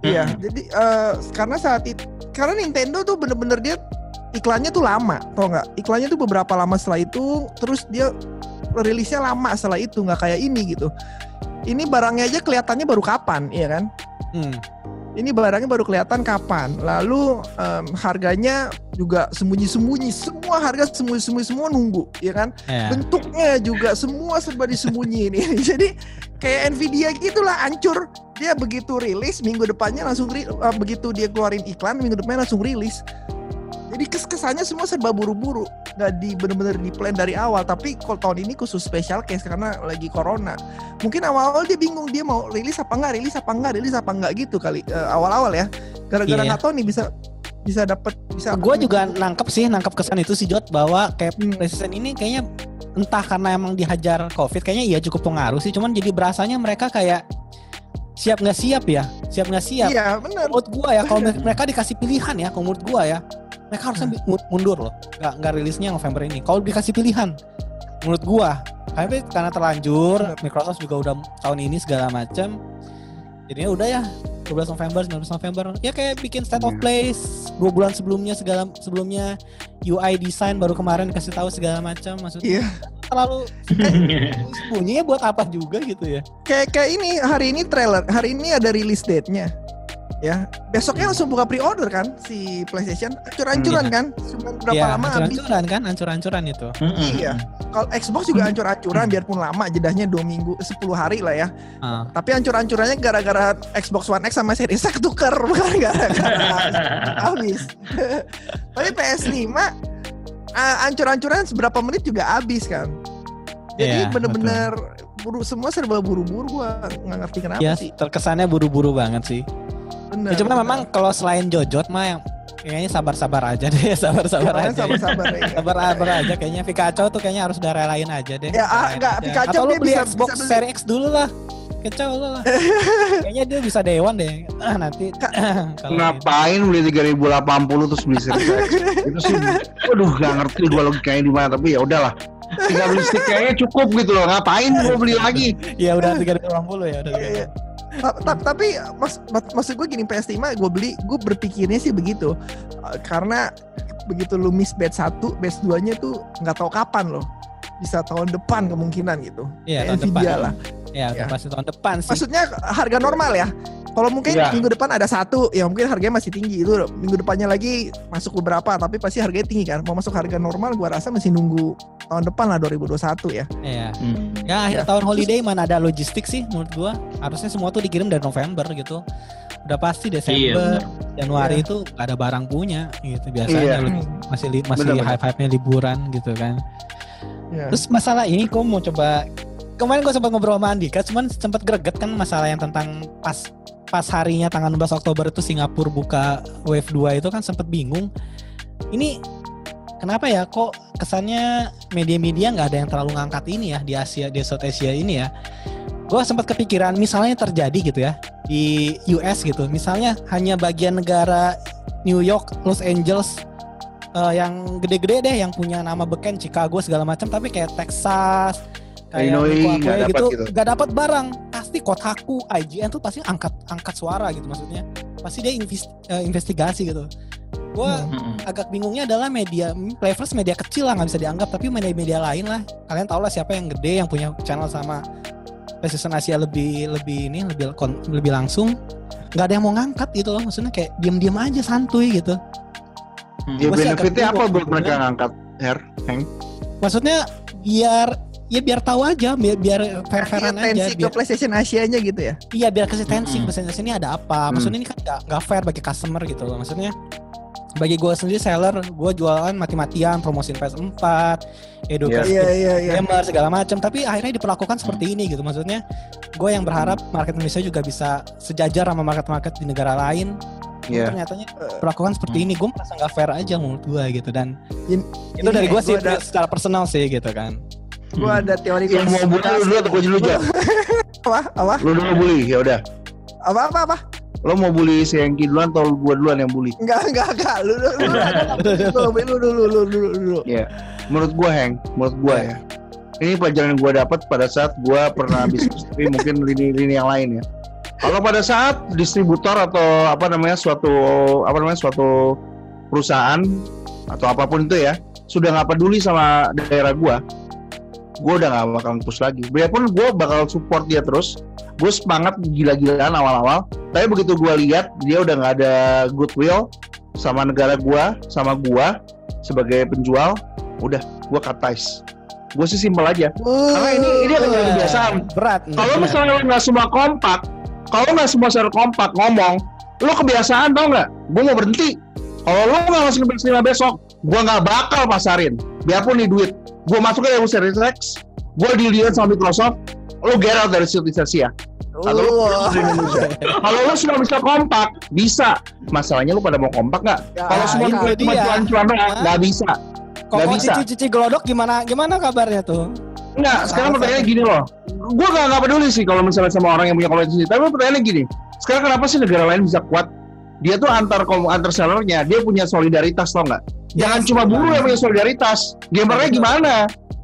Iya, Mm-mm. jadi eh, karena saat itu karena Nintendo tuh bener-bener dia iklannya tuh lama, tau nggak? Iklannya tuh beberapa lama setelah itu, terus dia rilisnya lama setelah itu, nggak kayak ini gitu. Ini barangnya aja kelihatannya baru kapan, iya kan? Hmm. Ini barangnya baru kelihatan kapan. Lalu em, harganya juga sembunyi-sembunyi, semua harga sembunyi-sembunyi semua nunggu, ya kan? Ya. bentuknya juga semua serba disembunyiin ini. Jadi kayak Nvidia gitulah hancur. Dia begitu rilis minggu depannya langsung eh, begitu dia keluarin iklan minggu depannya langsung rilis. Jadi kes kesannya semua serba buru-buru, nggak di bener-bener di plan dari awal. Tapi kalau tahun ini khusus special case karena lagi corona. Mungkin awal-awal dia bingung dia mau rilis apa enggak, rilis apa enggak, rilis apa enggak gitu kali eh, awal-awal ya. Gara-gara Iya. nggak tahu nih bisa bisa dapat bisa. Gue juga nangkep sih, nangkep kesan itu sih Jot bahwa kayak Hmm. PlayStation ini kayaknya entah karena emang dihajar COVID, kayaknya iya cukup pengaruh sih. Cuman jadi berasanya mereka kayak siap nggak siap ya, siap nggak siap. Iya benar. Menurut gua ya, kalau mereka dikasih pilihan ya, kalau menurut gua ya, mereka harusnya mundur loh, nggak nggak rilisnya November ini. Kalau dikasih pilihan, menurut gua Tapi karena terlanjur. Microsoft juga udah tahun ini segala macam. Jadinya udah ya 12 November, 19 November. Ya kayak bikin state of Iya. play dua bulan sebelumnya segala sebelumnya UI design baru kemarin kasih tahu segala macam maksudnya. Iya. Terlalu sembunyi ya buat apa juga gitu ya. Kayak kayak ini hari ini trailer, hari ini ada release date-nya. Ya, besoknya langsung buka pre-order kan si PlayStation. Ancur-ancuran kan? Cuma berapa Iya, lama habis. ancur-ancuran kan, ancur-ancuran itu. Iya. Kalau Xbox juga ancur-ancuran biarpun lama jedahnya 2 minggu 10 hari lah ya. Ah. Tapi ancur-ancurannya gara-gara Xbox One X sama Series X ketukar bukan gara-gara habis. Tapi PS5 ah, ancur-ancuran seberapa menit juga habis kan. Jadi Iya, bener-bener buru semua serba buru-buru gua nggak ngerti kenapa Ya, sih. terkesannya buru-buru banget sih. Bener, Ya, cuma bener. memang kalau selain Jojot mah yang kayaknya sabar-sabar aja deh, sabar-sabar aja. sama-sabar ya. Sabar-sabar aja kayaknya Pikachu tuh kayaknya harus udah relain aja deh. Ya, ah, enggak, aja. Pikachu Atau lu beli bisa- Xbox bisa beli. Series X dulu lah. Kacau lu lah. kayaknya dia bisa dewan deh. Ah, nanti ini. Ngapain beli 3080 terus beli Series X? Itu sih, waduh gak ngerti gue logikanya di mana tapi ya udahlah. Tinggal beli stick kayaknya cukup gitu loh. Ngapain gue beli lagi? Ya udah 380 ya udah. Iya, iya. Ta- ta- tapi mas, mak- maksud gue gini PS5 gue beli gue berpikirnya sih begitu Eh, karena begitu lu miss batch 1 batch 2 nya tuh nggak tahu kapan loh bisa tahun depan kemungkinan gitu Iya, Kayak tahun depan. Nvidia lah Ya, Ya. pasti tahun depan sih. maksudnya harga normal ya kalau mungkin Iya. minggu depan ada satu ya mungkin harganya masih tinggi itu minggu depannya lagi masuk beberapa tapi pasti harganya tinggi kan mau masuk harga normal gua rasa masih nunggu tahun depan lah 2021 ya Iya. Hmm. Ya, akhir Ya. tahun holiday mana ada logistik sih menurut gua. Harusnya semua tuh dikirim dari November gitu. Udah pasti Iya, Desember, benar. Januari Iya. itu gak ada barang punya gitu biasanya Iya. masih li- masih Bener-bener. high five-nya liburan gitu kan. Ya. Terus masalah ini kok mau coba kemarin gue sempat ngobrol sama Andika, cuman sempat greget kan masalah yang tentang pas pas harinya tanggal 16 Oktober itu Singapura buka wave 2 itu kan sempat bingung. Ini kenapa ya kok kesannya media-media nggak ada yang terlalu ngangkat ini ya di Asia di South Asia ini ya. Gue sempat kepikiran misalnya terjadi gitu ya di US gitu. Misalnya hanya bagian negara New York, Los Angeles eh, yang gede-gede deh yang punya nama beken Chicago segala macam tapi kayak Texas kayak Illinois dapat gitu gitu. nggak dapat barang pasti Kotaku IGN tuh pasti angkat angkat suara gitu maksudnya pasti dia eh, investigasi gitu gua Hmm. agak bingungnya adalah media Playverse media kecil lah nggak bisa dianggap tapi media-media lain lah kalian tau lah siapa yang gede yang punya channel sama PlayStation Asia lebih lebih ini lebih kon- lebih langsung nggak ada yang mau ngangkat gitu loh maksudnya kayak diam-diam aja santuy gitu Hmm. Ya benefitnya apa buat mereka ngangkat Her? Heng? maksudnya biar ya biar tahu aja biar biar fair fairan aja atensi ke biar PlayStation Asia-nya gitu ya. iya biar kasih tensi mm sini ada apa? Hmm. maksudnya ini kan nggak nggak fair bagi customer gitu loh maksudnya. Bagi gue sendiri seller gue jualan mati-matian promosiin PS4 edukasi Iya iya iya. gamer segala macam tapi akhirnya diperlakukan seperti ini gitu maksudnya. Gue yang berharap market Indonesia juga bisa sejajar sama market-market di negara lain. Iya. ternyatanya perlakukan seperti ini. Gue merasa nggak fair aja menurut gue gitu dan In- itu ini dari gue gua sih ada- secara personal sih gitu kan gua hmm. ada teori yang mau bully lu dulu atau gue dulu aja? apa? Apa? Lu dulu bully, ya udah. Apa apa apa? Lo mau bully si Hengki duluan atau gue duluan yang bully? Enggak, enggak, enggak. Lu lu lu dulu, lu dulu, lu dulu, lu dulu. Iya. Menurut gue, Heng, menurut gue iya. ya. Ini pelajaran gue dapat pada saat gue pernah bisnis, tapi mungkin lini-lini yang lain ya. Kalau pada saat distributor atau apa namanya suatu apa namanya suatu perusahaan atau apa pun itu ya sudah nggak peduli sama daerah gua, gue udah nggak bakal push lagi. Biarpun gue bakal support dia terus, gue semangat gila-gilaan awal-awal. Tapi begitu gue lihat dia udah nggak ada goodwill sama negara gue, sama gue sebagai penjual, udah gue cut ties. Gue sih simpel aja. Karena ini ini akan jadi kebiasaan. berat Kalau misalnya lo nggak semua kompak, kalau nggak semua secara kompak ngomong, lo kebiasaan tau nggak? Gue mau berhenti. Kalau lo nggak masukin PS5 besok, gue nggak bakal pasarin. Biarpun nih duit, gue masukin yang Series X, gue deal sama Microsoft, lo get out dari dari Indonesia. Kalau lo semua bisa kompak, bisa. Masalahnya lo pada mau kompak nggak? Ya, Kalau semua itu cuma cuan-cuan nggak bisa. Nggak bisa. cici-cici gelodok gimana gimana kabarnya tuh Enggak, sekarang pertanyaannya gini loh. Gue gak, nggak peduli sih kalau misalnya sama orang yang punya kompetisi. Tapi pertanyaannya gini. Sekarang kenapa sih negara lain bisa kuat? Dia tuh antar kom- antar sellernya, dia punya solidaritas tau nggak? Jangan Yes, cuma buruh yang punya solidaritas. Gamernya gimana?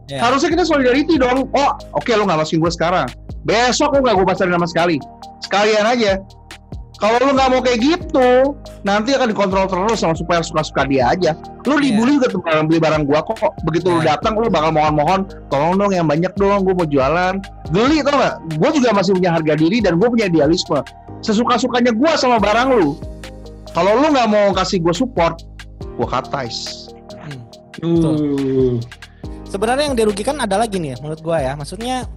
Ya. Harusnya kita solidarity dong. Oh, oke lo nggak masukin gue sekarang. Besok lo nggak gue pacarin sama sekali. Sekalian aja. Kalau lo nggak mau kayak gitu, nanti akan dikontrol terus sama supaya suka-suka dia aja. Lo Iya. dibully juga tuh barang beli barang gua kok. Begitu lo Iya. datang, lo bakal mohon-mohon, tolong dong yang banyak dong, gue mau jualan. Geli tau nggak? Gue juga masih punya harga diri dan gue punya idealisme. Sesuka-sukanya gue sama barang lu. Kalau lu nggak mau kasih gue support, gue katais. Hmm. Uh. Sebenarnya yang dirugikan adalah gini ya, menurut gua ya. Maksudnya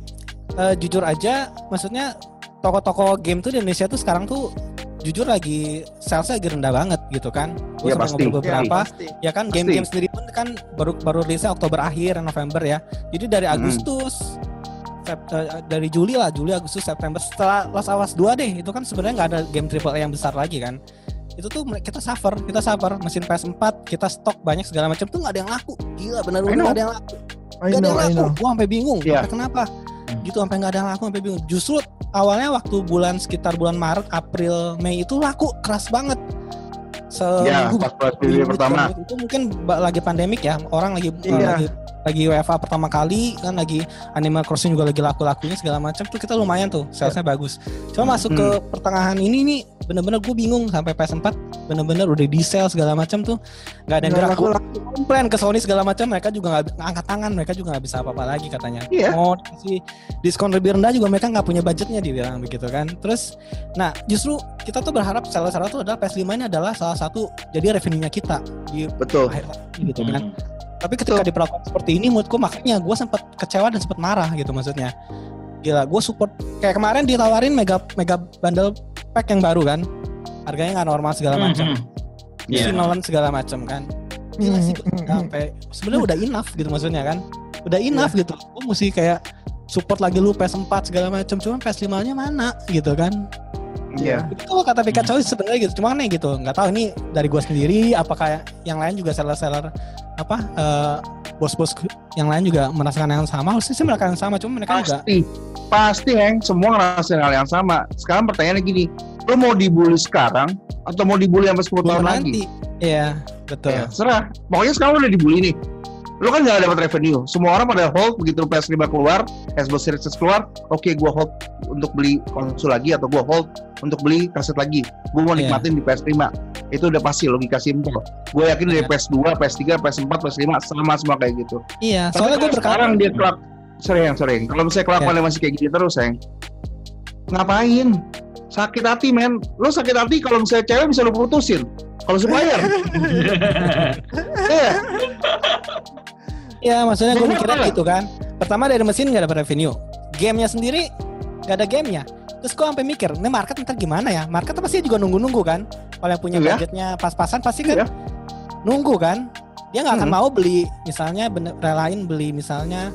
eh, jujur aja, maksudnya toko-toko game tuh di Indonesia tuh sekarang tuh jujur lagi salesnya lagi rendah banget gitu kan. Gue Iya, sampai pasti. ngobrol beberapa, pasti. ya kan game-game sendiri pun kan baru baru rilisnya Oktober akhir, November ya. Jadi dari Hmm. Agustus Sep- eh, dari Juli lah, Juli, Agustus, September setelah Last of Us 2 deh, itu kan sebenarnya nggak ada game triple A yang besar lagi kan. Itu tuh kita suffer, kita suffer mesin PS4, kita stok banyak segala macam tuh nggak ada yang laku. Gila bener know. nggak ada yang laku. I Gak ada yang laku. Gua sampai bingung. Iya. Sampai kenapa? Hmm. Gitu sampai nggak ada yang laku sampai bingung. Justru awalnya waktu bulan sekitar bulan Maret, April, Mei itu laku keras banget. Ya, Seminggu, pas PSBB minggu, pertama. minggu. itu mungkin lagi pandemik ya. Orang lagi Iya. lagi lagi WFA pertama kali kan lagi Animal Crossing juga lagi laku-lakunya segala macam tuh kita lumayan tuh salesnya bagus. Cuma masuk ke Hmm. pertengahan ini nih bener-bener gue bingung sampai PS4 bener-bener udah di sale segala macam tuh nggak ada yang gerak Gua komplain ke Sony segala macam mereka juga nggak angkat tangan mereka juga nggak bisa apa-apa lagi katanya Iya. mau kasih diskon lebih rendah juga mereka nggak punya budgetnya dibilang begitu kan terus nah justru kita tuh berharap salah satu adalah PS5 ini adalah salah satu jadi revenue-nya kita di Betul. akhir gitu kan Hmm. Tapi ketika diperlakukan seperti ini menurutku makanya gue sempat kecewa dan sempat marah gitu maksudnya. Gila gue support kayak kemarin ditawarin mega mega bundle pack yang baru kan. Harganya nggak normal segala macam. Hmm. Iya. yeah. Nolan segala macam kan. Gila sih gua Hmm. sampai sebenarnya udah enough gitu maksudnya kan. Udah enough gitu. Gue mesti kayak support lagi lu PS4 segala macam. Cuma PS5 nya mana gitu kan Iya. itu kata Pikachu sebenarnya gitu cuma aneh gitu nggak tahu ini dari gue sendiri apakah yang lain juga seller-seller apa eh, bos-bos yang lain juga merasakan yang sama harusnya sih merasakan yang sama cuma mereka juga Pasti. Pasti, Heng. Semua ngerasain hal yang sama. Sekarang pertanyaannya gini, lo mau dibully sekarang atau mau dibully sampai 10 tahun lagi? nanti iya betul Ya, serah. Pokoknya sekarang lo udah dibully nih. Lo kan nggak dapat revenue. Semua orang pada hold begitu PS5 keluar, Xbox Series X keluar. Oke, gua hold untuk beli konsol lagi atau gua hold untuk beli kaset lagi. Gua mau Iya. nikmatin di PS5. Itu udah pasti logika simpel. Gue yakin dari Iya. PS2, PS3, PS4, PS5 sama semua kayak gitu. iya Tapi soalnya gue sekarang dia kelak sering sering. Kalau misalnya kelakuannya masih kayak gini terus, Seng. Ngapain? Sakit hati, men. Lo sakit hati kalau misalnya cewek bisa lo putusin. Kalau supplier. Iya. Iya maksudnya gue mikirnya gitu kan. Pertama dari mesin gak dapat revenue. Gamenya sendiri gak ada gamenya. Terus gue sampai mikir Ini market ntar gimana ya? Market pasti juga nunggu-nunggu kan. Kalau yang punya Iya. budgetnya pas-pasan pasti kan Iya. Nunggu kan. Dia gak akan Hmm. mau beli Misalnya bener, relain beli misalnya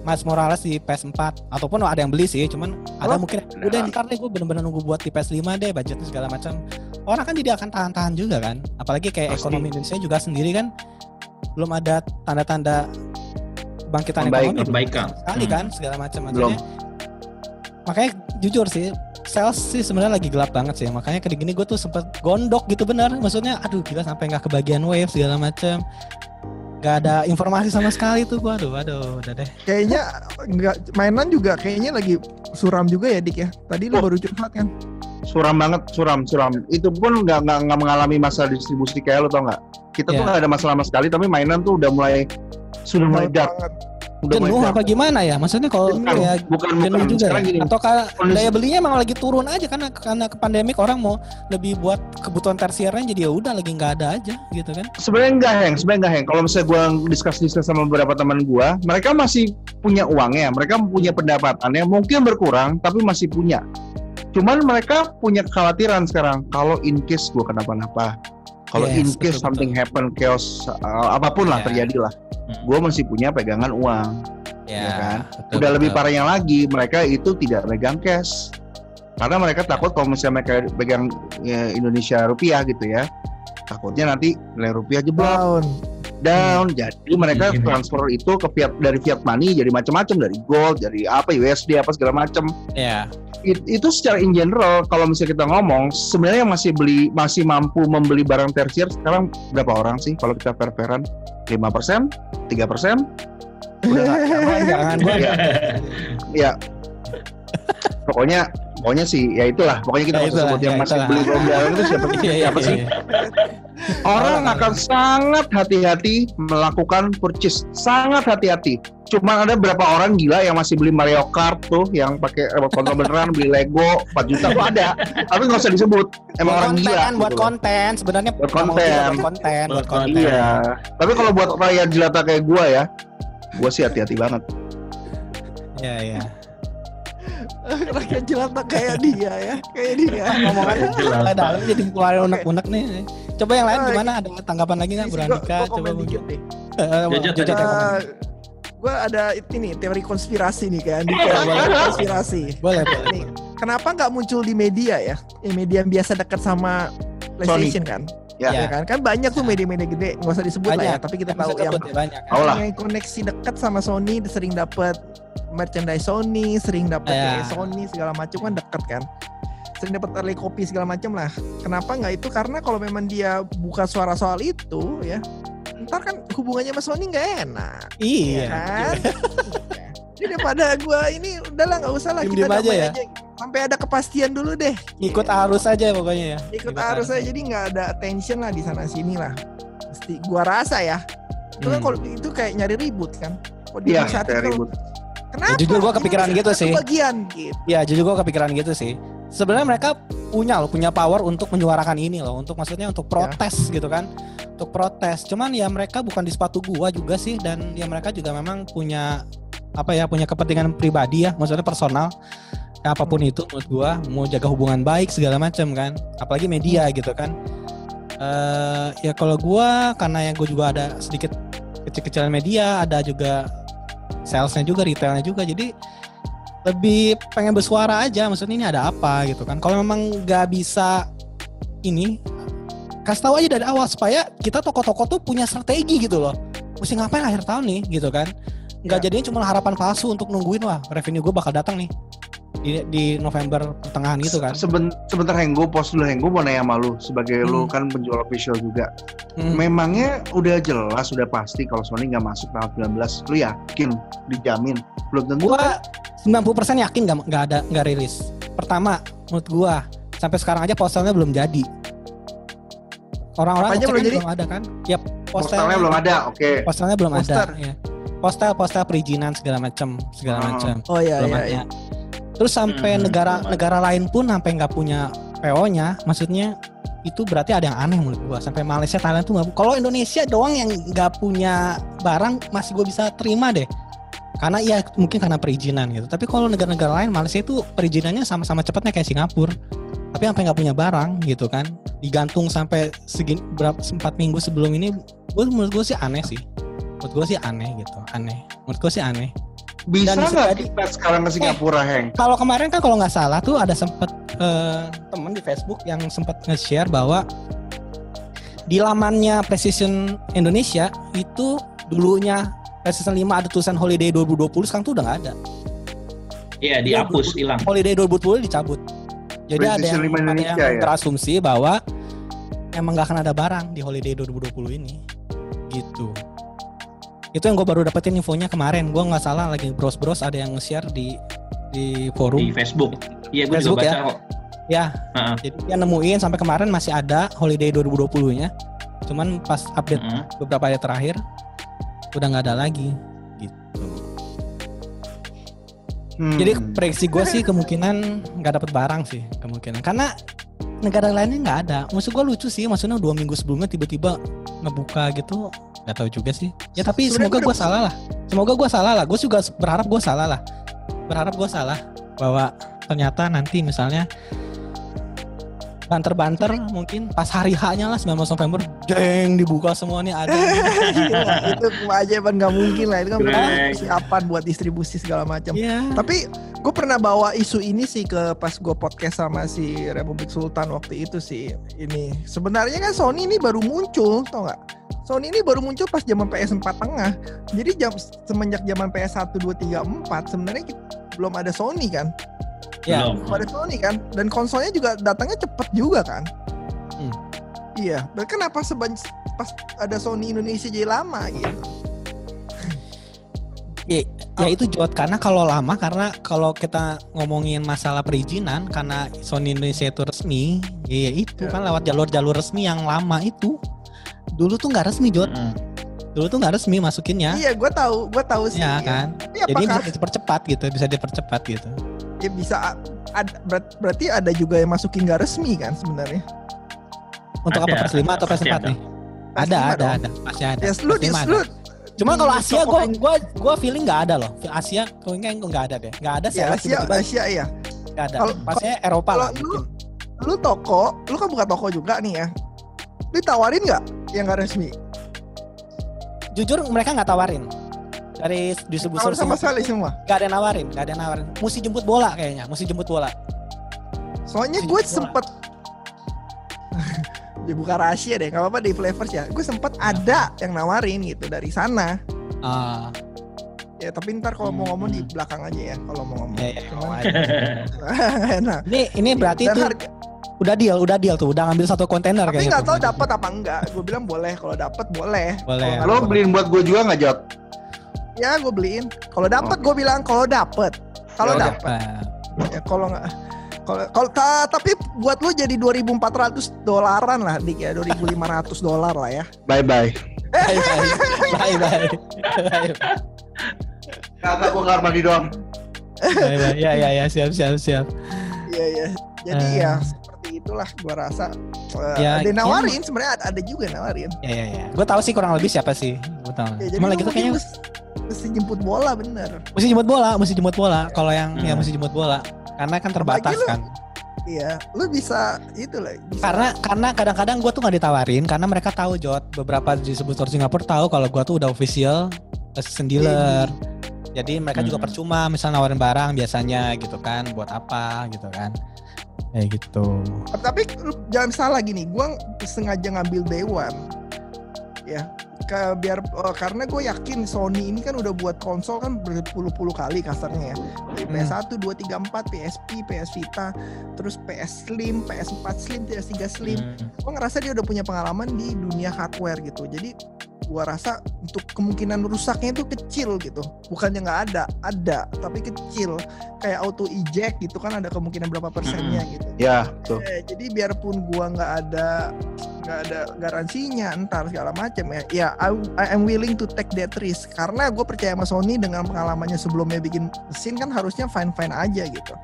Mas Morales di PS4 Ataupun ada yang beli sih Cuman ada Oh, mungkin. Udah ntar deh gue bener-bener nunggu buat di PS5 deh Budgetnya segala macam Orang kan jadi akan tahan-tahan juga kan Apalagi kayak Pasti. ekonomi Indonesia juga sendiri kan Belum ada tanda-tanda bangkitan Membaik, ekonomi perbaikan. sekali Hmm. kan segala macam makanya makanya jujur sih sales sih sebenarnya lagi gelap banget sih makanya kayak gini gue tuh sempet gondok gitu benar maksudnya aduh gila sampai nggak kebagian wave segala macam nggak ada informasi sama sekali tuh gue aduh aduh udah deh Kayaknya nggak mainan juga kayaknya lagi suram juga ya Dik ya. Tadi lu Oh. baru curhat kan. Suram banget, suram, suram. Itu pun nggak nggak mengalami masalah distribusi kayak lo tau nggak? Kita tuh Iya. nggak ada masalah sama sekali, tapi mainan tuh udah mulai sudah mulai dark, udah mulai jenuh apa gimana ya maksudnya kalau Jenuh. kayak Bukan jenuh bukan juga sekarang ya? gini. atau daya belinya emang lagi turun aja karena karena ke pandemik orang mau lebih buat kebutuhan tersiernya jadi ya udah lagi nggak ada aja gitu kan Sebenarnya enggak Heng, sebenarnya enggak Heng. Kalau misalnya gue diskus diskus sama beberapa teman gue, mereka masih punya uangnya, mereka punya pendapatannya, mungkin berkurang tapi masih punya. Cuman mereka punya kekhawatiran sekarang kalau in case gue kenapa-napa, kalau Yes, in case betul, something happen chaos uh, apa pun lah Iya. terjadi lah, Hmm. gue masih punya pegangan uang. Ya kan? betul, Udah lebih parahnya lagi, mereka itu tidak megang cash. Karena mereka takut kalau misalnya mereka pegang ya, Indonesia rupiah gitu ya, takutnya nanti nilai rupiah jeblok Down. down. Jadi mereka Iya. transfer itu ke fiat dari fiat money jadi macam-macam dari gold, dari apa USD apa segala macam. ya It- itu secara in general kalau misalnya kita ngomong sebenarnya yang masih beli masih mampu membeli barang tersier sekarang berapa orang sih kalau kita fair-fairan? 5%, 3%? Udah nggak Jangan, jangan gua Iya. ya pokoknya pokoknya sih ya itulah pokoknya kita Ya usah itulah, sebut yang ya masih itulah. beli jalan itu siapa Iya, iya, siapa sih orang akan sangat hati-hati melakukan purchase sangat hati-hati Cuman ada berapa orang gila yang masih beli Mario Kart tuh yang pakai remote control beneran beli Lego 4 juta tuh ada tapi nggak usah disebut emang buat orang konten, gila buat gitu. konten sebenarnya Buat konten. buat konten buat konten iya tapi kalau buat rakyat jelata kayak gua ya gua sih hati-hati banget iya iya Rakyat jelata kayak dia ya, kayak dia. ngomongannya Jelas. mulai dalam jadi keluarin unek-unek nih coba yang lain Oh, gimana ada tanggapan lagi nggak Sisi, Bu gua- Andika gua coba dikit nih. Eh, Jojot, Jojot, Jojot. Ya, gua ada ini teori konspirasi nih kan, di teori konspirasi. boleh boleh Nih, kenapa nggak muncul di media ya? Ya, media yang biasa dekat sama PlayStation kan? Ya. Ya kan? Kan banyak tuh media-media gede, nggak usah disebut lah ya, Banyak. tapi kita tahu yang sebut ya, banyak lah. yang koneksi dekat sama Sony sering dapat merchandise Sony, sering dapat Ya. kayak Sony segala macam kan dekat kan. Sering dapat early copy segala macam lah. Kenapa nggak itu? Karena kalau memang dia buka suara soal itu ya, ntar kan hubungannya sama Sony nggak enak, ya iya kan? Jadi daripada gua ini udahlah nggak usah lah Diem-diem kita aja ya? aja. Sampai ada kepastian dulu deh. ikut arus aja pokoknya ya Ikut arus aja jadi nggak ada tension lah di sana sini lah. Mesti gua rasa ya. Itu kan Hmm. kalau itu kayak nyari ribut kan. Iya, diinisiatif kayak kalau- ribut. Kenapa? Ya, jujur gua Ini kepikiran masih gitu satu sih. Bagian gitu. Ya jujur gue kepikiran gitu sih. Sebenarnya mereka punya loh, punya power untuk menyuarakan ini loh, untuk maksudnya untuk protes gitu kan, untuk protes. Cuman ya mereka bukan di sepatu gua juga sih, dan ya mereka juga memang punya apa ya, punya kepentingan pribadi ya, maksudnya personal. Ya, apa pun itu menurut gua, mau jaga hubungan baik segala macam kan, apalagi media gitu kan. eh ya kalau gua karena yang gue juga ada sedikit kecil-kecilan media, ada juga salesnya juga, retailnya juga, jadi lebih pengen bersuara aja maksudnya ini ada apa gitu kan. Kalau memang nggak bisa ini kasih tahu aja dari awal supaya kita toko-toko tuh punya strategi gitu loh. Mesti ngapain akhir tahun nih gitu kan. Nggak Ya. jadinya cuma harapan palsu untuk nungguin wah revenue gue bakal datang nih di, di November pertengahan gitu kan Seben- sebentar Henggo pos dulu Henggo mau nanya sama lu sebagai lu Hmm. kan penjual official juga Hmm. memangnya udah jelas sudah pasti kalau Sony nggak masuk tanggal 19 lu yakin dijamin belum tentu gua 90% yakin nggak nggak ada nggak rilis pertama menurut gua sampai sekarang aja posternya belum jadi orang-orang belum kan jadi? belum ada kan ya postalnya belum ada oke posternya belum Poster. ada ya. postel postel perizinan segala macam segala Oh. macam Oh iya belum iya. ada iya. Terus sampai Hmm, negara negara lain pun sampai nggak punya PO-nya maksudnya itu berarti ada yang aneh menurut gua. Sampai Malaysia Thailand tuh nggak kalau Indonesia doang yang nggak punya barang masih gua bisa terima deh. Karena ya mungkin karena perizinan gitu. Tapi kalau negara-negara lain Malaysia itu perizinannya sama-sama cepatnya kayak Singapura. Tapi sampai nggak punya barang gitu kan. Digantung sampai segini berapa empat minggu sebelum ini gue menurut gue sih aneh sih. Menurut gue sih aneh gitu aneh. Menurut gue sih aneh bisa nggak kita sekarang ke Singapura Heng kalau kemarin kan kalau nggak salah tuh ada sempet eh, temen di Facebook yang sempat nge-share bahwa di lamannya Precision Indonesia itu dulunya Precision 5 ada tulisan Holiday 2020 sekarang tuh udah nggak ada. Iya dihapus hilang. Holiday 2020 dicabut. Jadi ada Precision yang, 5 ada Indonesia yang ya? berasumsi bahwa emang nggak akan ada barang di Holiday 2020 ini. Gitu. Itu yang gue baru dapetin infonya kemarin. Gue nggak salah lagi bros-bros ada yang nge-share di di forum. di Facebook. Iya, gue Facebook juga ya? baca kok. Ya, Heeh. jadi dia nemuin sampai kemarin masih ada holiday 2020-nya. Cuman pas update Heeh. beberapa hari terakhir udah nggak ada lagi gitu. Hmm. Jadi prediksi gue sih kemungkinan nggak dapet barang sih kemungkinan karena negara lainnya nggak ada. Maksud gue lucu sih, maksudnya dua minggu sebelumnya tiba-tiba ngebuka gitu, nggak tahu juga sih. Ya tapi Sebenarnya semoga gua gue udah- salah lah. Semoga gue salah lah. Gue juga berharap gue salah lah. Berharap gue salah bahwa ternyata nanti misalnya banter-banter mungkin pas hari H-nya lah 19 November, jeng dibuka semua nih ada. Gila, itu keajaiban nggak mungkin lah itu kan persiapan buat distribusi segala macam. Iya. Tapi gue pernah bawa isu ini sih ke pas gue podcast sama si Republik Sultan waktu itu sih. Ini sebenarnya kan Sony ini baru muncul, tau nggak? Sony ini baru muncul pas zaman PS4 tengah. Jadi jam semenjak zaman PS1 2 3 4 sebenarnya kita- belum ada Sony kan? Ya. Belum. Belum ada Sony kan? Dan konsolnya juga datangnya cepet juga kan? Hmm. Iya, dan kenapa sebanyak pas ada Sony Indonesia jadi lama gitu? Ya itu Jod karena kalau lama karena kalau kita ngomongin masalah perizinan karena Sony Indonesia itu resmi, ya itu Ya. kan lewat jalur-jalur resmi yang lama itu. Dulu tuh nggak resmi Jod. Mm-mm. Dulu tuh nggak resmi masukinnya. Iya, gue tahu, gue tahu sih. Ya kan. Tapi Jadi apakah bisa dipercepat gitu, bisa dipercepat gitu. ya bisa ada, berat- berarti ada juga yang masukin gak resmi kan sebenarnya? Untuk Ada, apa PS5 atau pasti PS4 ada. nih? Ada, PS5 ada, dong. ada, pasti ada. Ya, lu di PS5 ada. lu Cuma kalau Asia toko gua gua gua feeling nggak ada loh. Asia kayaknya nggak ada deh. Nggak ada sih. ya Asia, Asia ya. nggak ada. Kalau- Pastinya Eropa kalau lah lu- mungkin. Lu toko, lu kan buka toko juga nih ya. Lu tawarin nggak yang gak resmi? Jujur mereka nggak tawarin. Dari distributor sama sekali semua. nggak ada yang nawarin, nggak ada yang nawarin. Mesti jemput bola kayaknya, mesti jemput bola. Soalnya gue bola. Sempet ya rahasia deh, nggak apa-apa di flavors ya. Gue sempet ada yang nawarin gitu dari sana. Ah, Ya tapi ntar kalau mau ngomong di Hmm. belakang aja ya kalau mau ngomong. ya, ya, Cuman enak. Ini ini berarti tuh harga- udah deal, udah deal tuh, udah ngambil satu kontainer tapi kayaknya. nggak tahu dapat apa enggak. Gue bilang boleh, kalau dapat boleh. Boleh. Kalau Lo beliin buat gue juga nggak Jot? Ya gue beliin. Kalau dapat gue bilang kalau dapat. Kalau Ya dapat. Nah, Ya kalau nggak kalau kalau ta- tapi buat lu jadi 2400 dolaran lah dik ya 2500 dolar lah ya Bye bye. bye bye, bye bye, bye bye. Kagak gue kamar mandi doang. Bye, bye. Ya ya ya siap siap siap. iya iya jadi Eh. ya seperti itulah gua rasa Eh, Ya, ada yang nawarin sebenarnya ada, ada juga yang nawarin Ya ya ya. Gue tahu sih kurang lebih siapa sih. Gue tahu. ya, Cuma lagi tuh kayaknya mesti, mesti jemput bola bener mesti jemput bola, mesti jemput bola. Kalau yang ya Hmm. mesti jemput bola. Karena kan terbatas lu- kan. iya lu bisa itu lah bisa- Karena karena kadang-kadang gue tuh nggak ditawarin karena mereka tahu Jot beberapa distributor Singapura tahu kalau gue tuh udah official assistant dealer. Jadi mereka juga Hmm. percuma misal nawarin barang biasanya gitu kan buat apa gitu kan. Kayak gitu. tapi jangan salah gini gua sengaja ngambil Dewan ya ke biar eh, karena gue yakin Sony ini kan udah buat konsol kan berpuluh-puluh kali kasarnya ya dari Hmm. PS1, 2, 3, 4, PSP, PS Vita, terus PS Slim, PS4 Slim, PS3 Slim. Hmm. Gue ngerasa dia udah punya pengalaman di dunia hardware gitu. Jadi gua rasa untuk kemungkinan rusaknya itu kecil gitu. Bukannya nggak ada, ada, tapi kecil. Kayak auto eject gitu kan ada kemungkinan berapa persennya gitu. Ya, tuh. Eh, jadi biarpun gua nggak ada nggak ada garansinya entar segala macam ya ya I, I am willing to take that risk. Karena gue percaya sama Sony dengan pengalamannya sebelumnya bikin mesin kan harusnya fine fine aja gitu.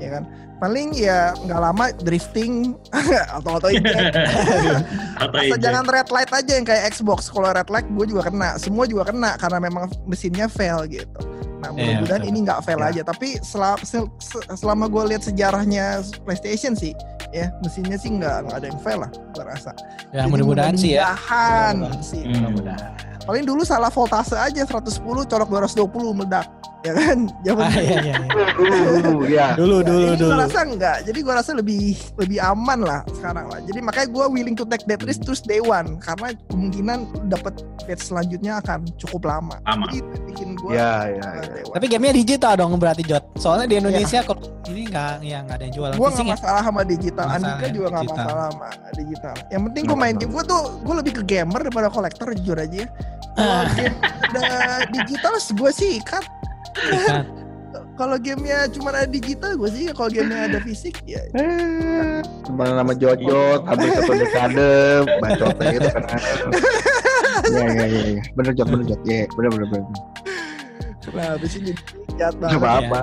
Ya kan? Paling ya nggak lama drifting atau atau Atau jangan red light aja yang kayak Xbox. Kalau red light gue juga kena. Semua juga kena karena memang mesinnya fail gitu. Nah Iya, mudah-mudahan betul. ini nggak fail Ya. aja. Tapi selama, selama gue lihat sejarahnya PlayStation sih ya mesinnya sih nggak nggak ada yang fail lah gue rasa Ya mudah-mudahan sih ya. mudah-mudahan Mudah-mudahan. sih. Hmm. Mudah-mudahan. Paling dulu salah voltase aja 110 colok 220 meledak. Ya kan? Zaman Ah, iya, iya, iya. Dulu, dulu, ya. Dulu dulu ini dulu. gua rasa enggak. Jadi gua rasa lebih lebih aman lah sekarang lah. Jadi makanya gua willing to take that risk terus day one karena kemungkinan dapat batch selanjutnya akan cukup lama. Lama. Jadi itu bikin gua Ya, ya, uh, ya. Tapi gamenya digital dong berarti Jot. Soalnya di Indonesia kalau ini nggak ya nggak ada yang jual Gua fisik nggak ya. masalah sama digital. Masalah Andika ya, juga nggak digital. masalah sama digital. Yang penting gua main game. Gua tuh gua lebih ke gamer daripada kolektor jujur aja. ya. Ah. game digital gue sih ikat. Kalau gamenya cuma ada digital gue sih. Kalau gamenya ada fisik ya. Teman nama Jojot, habis satu dekade, bacotnya gitu kan. Ya, ya, ya, ya. Bener Jot, bener Jot. Ya, bener, bener, bener. Nah habis ini jahat banget. apa-apa.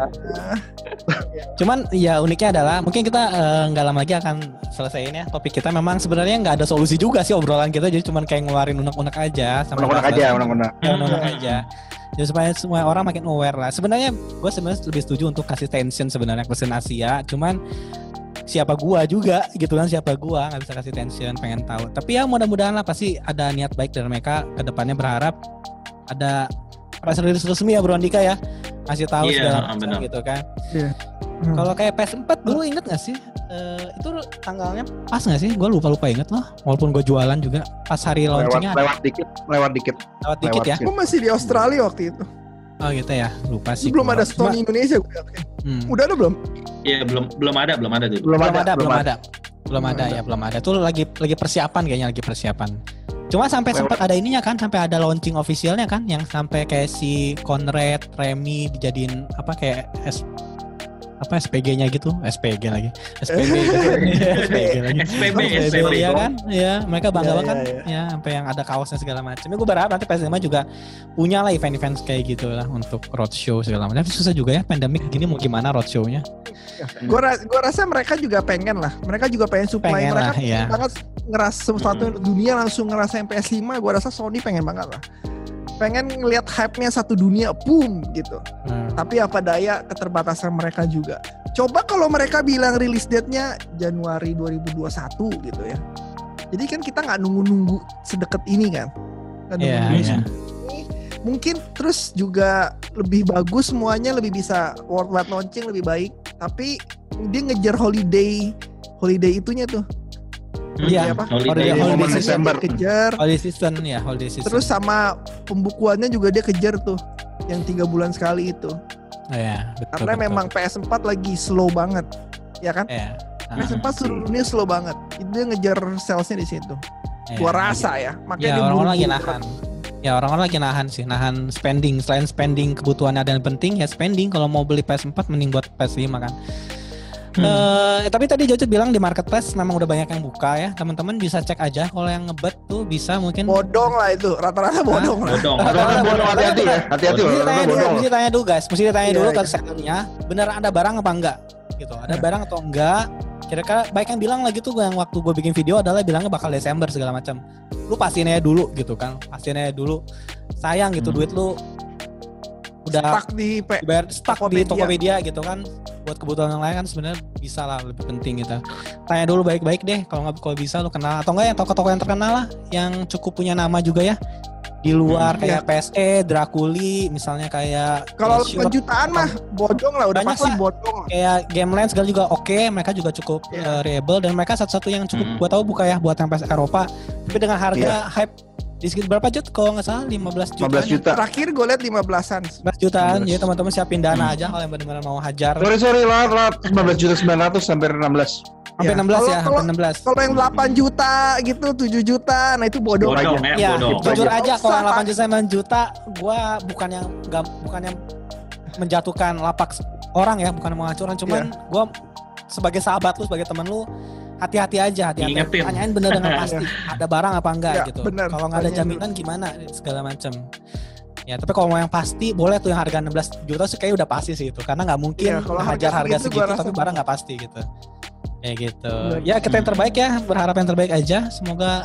Cuman ya uniknya adalah mungkin kita eh, nggak lama lagi akan selesaiin ya topik kita. Memang sebenarnya nggak ada solusi juga sih obrolan kita. Jadi cuman kayak ngeluarin unek-unek aja. sama Unek-unek aja, unek-unek. Ya, unek-unek aja. Ya supaya semua orang makin aware lah. Sebenarnya gue sebenarnya lebih setuju untuk kasih tension sebenarnya ke mesin Asia. Cuman siapa gua juga gitu kan siapa gua nggak bisa kasih tension pengen tahu tapi ya mudah-mudahan lah pasti ada niat baik dari mereka ke depannya berharap ada press release resmi ya Bro Andika ya ngasih tahu Iya, segala macam benar. gitu kan Hmm. kalau kayak PS4 dulu inget gak sih Eh, itu tanggalnya pas gak sih gue lupa lupa inget loh walaupun gue jualan juga pas hari Lewat, launchingnya ada lewat dikit, lewat dikit. lewat dikit lewat ya Gue masih di Australia waktu itu. oh gitu ya lupa sih belum gua. ada Cuma- Sony Indonesia gue hmm. Udah ada belum? Iya belum belum ada belum ada dulu. Belum, belum ada, ada, belum ada. Belum Belum ada ada. ya, belum ada. Tuh lagi lagi persiapan kayaknya lagi persiapan. Cuma sampai Lewat. sempat ada ininya kan, sampai ada launching officialnya kan, yang sampai kayak si Conrad, Remy dijadiin apa kayak S apa SPG-nya gitu, SPG lagi, SPG, SPG lagi. SPB, SPB, SPB. ya kan, ya mereka bangga Iya, banget ya sampai yang ada kaosnya segala macam. Ya gue berharap nanti PS5 juga punya lah event-event kayak gitu lah untuk roadshow segala macam. Tapi susah juga ya pandemik gini mau gimana roadshow-nya? Gue gua rasa mereka juga pengen lah. Mereka juga pengen supply. Pengen mereka lah, iya. banget ngeras sesuatu dunia langsung ngerasain PS5. Gue rasa Sony pengen banget lah. Pengen ngelihat hype-nya satu dunia, boom gitu. Hmm. Tapi apa daya keterbatasan mereka juga. Coba kalau mereka bilang rilis date-nya Januari 2021 gitu ya. Jadi kan kita nggak nunggu-nunggu sedekat ini kan. Iya, nunggu-nunggu iya. ini. Mungkin terus juga lebih bagus semuanya lebih bisa worldwide launching lebih baik. Tapi dia ngejar holiday holiday itunya tuh. Iya, apa? Holiday, Holiday- Desember. dia kejar. Holiday season ya, holiday season. Terus sama pembukuannya juga dia kejar tuh. Yang tiga bulan sekali itu. ya, betul, Karena betul. memang PS4 lagi slow banget. Ya kan? ya. Ah, PS4 seluruhnya slow banget. Itu dia ngejar salesnya di situ. ya, Gua rasa ya. Makanya Ya dia orang-orang lagi nahan. Ya orang-orang lagi nahan sih, nahan spending. Selain spending kebutuhan ada yang penting ya spending. Kalau mau beli PS4 mending buat PS5 kan. Hmm. Eh, tapi tadi Jojo bilang di marketplace memang udah banyak yang buka ya. Teman-teman bisa cek aja kalau yang ngebet tuh bisa mungkin. Bodong lah itu. Rata-rata bodong lah. Bodong. Rata-rata bodong hati-hati ya, hati-hati loh, Mesti tanya, dulu, bodong. mesti tanya dulu guys, mesti ditanya Iya, dulu ke iya. sellernya, bener ada barang apa enggak? Gitu, ada Iya. barang atau enggak? Kira-kira baik yang bilang lagi tuh yang waktu gue bikin video adalah bilangnya bakal Desember segala macam. Lu pastiin aja dulu gitu kan, pastiin aja dulu. Sayang gitu Hmm. duit lu udah Stuck di P. dibayar stuck di Tokopedia. Tokopedia gitu kan buat kebutuhan yang lain kan sebenarnya bisa lah lebih penting gitu tanya dulu baik-baik deh kalau nggak kalau bisa lu kenal atau enggak yang toko-toko yang terkenal lah yang cukup punya nama juga ya di luar Hmm, kayak PSE, Draculi misalnya kayak Kalau jutaan mah bodong lah. Udah Banyak pasti lah. bodong. lah. kayak Gameland segala juga oke mereka juga cukup Iya. eh, reliable dan mereka satu-satu yang cukup Hmm. gua tahu buka ya buat yang PS Eropa tapi dengan harga Iya. hype di sekitar berapa jut kalau nggak salah 15 juta 15 juta. Terakhir gue liat 15-an. 15 jutaan 15. jadi teman-teman siapin dana Hmm. aja kalau yang benar-benar mau hajar Sorry sorry lah, lah 15 juta 900 hampir 16. Hampir Ya, 16 ya, kalau- hampir kalau- 16. Kalau yang 8 juta gitu, 7 juta, nah itu. Bodong aja. ya, Ya, bodong. jujur Nggak aja usah, kalau yang 8 Pak. juta 9 juta, gua bukan yang nggak bukan yang menjatuhkan lapak orang ya, bukan mau hancuran, cuman Iya. gua sebagai sahabat lu, sebagai teman lu, hati-hati aja, hati-hati. Ingetin. Tanyain bener dengan pasti, ada barang apa enggak Ya, gitu. bener. Kalau nggak ada jaminan gimana segala macam. Ya, tapi kalau mau yang pasti boleh tuh yang harga 16 juta sih kayak udah pasti sih itu. Karena nggak mungkin Iya, kalau hajar harga harga segitu tapi barang nggak pasti gitu. Ya gitu. Ya kita yang terbaik ya, berharap yang terbaik aja. Semoga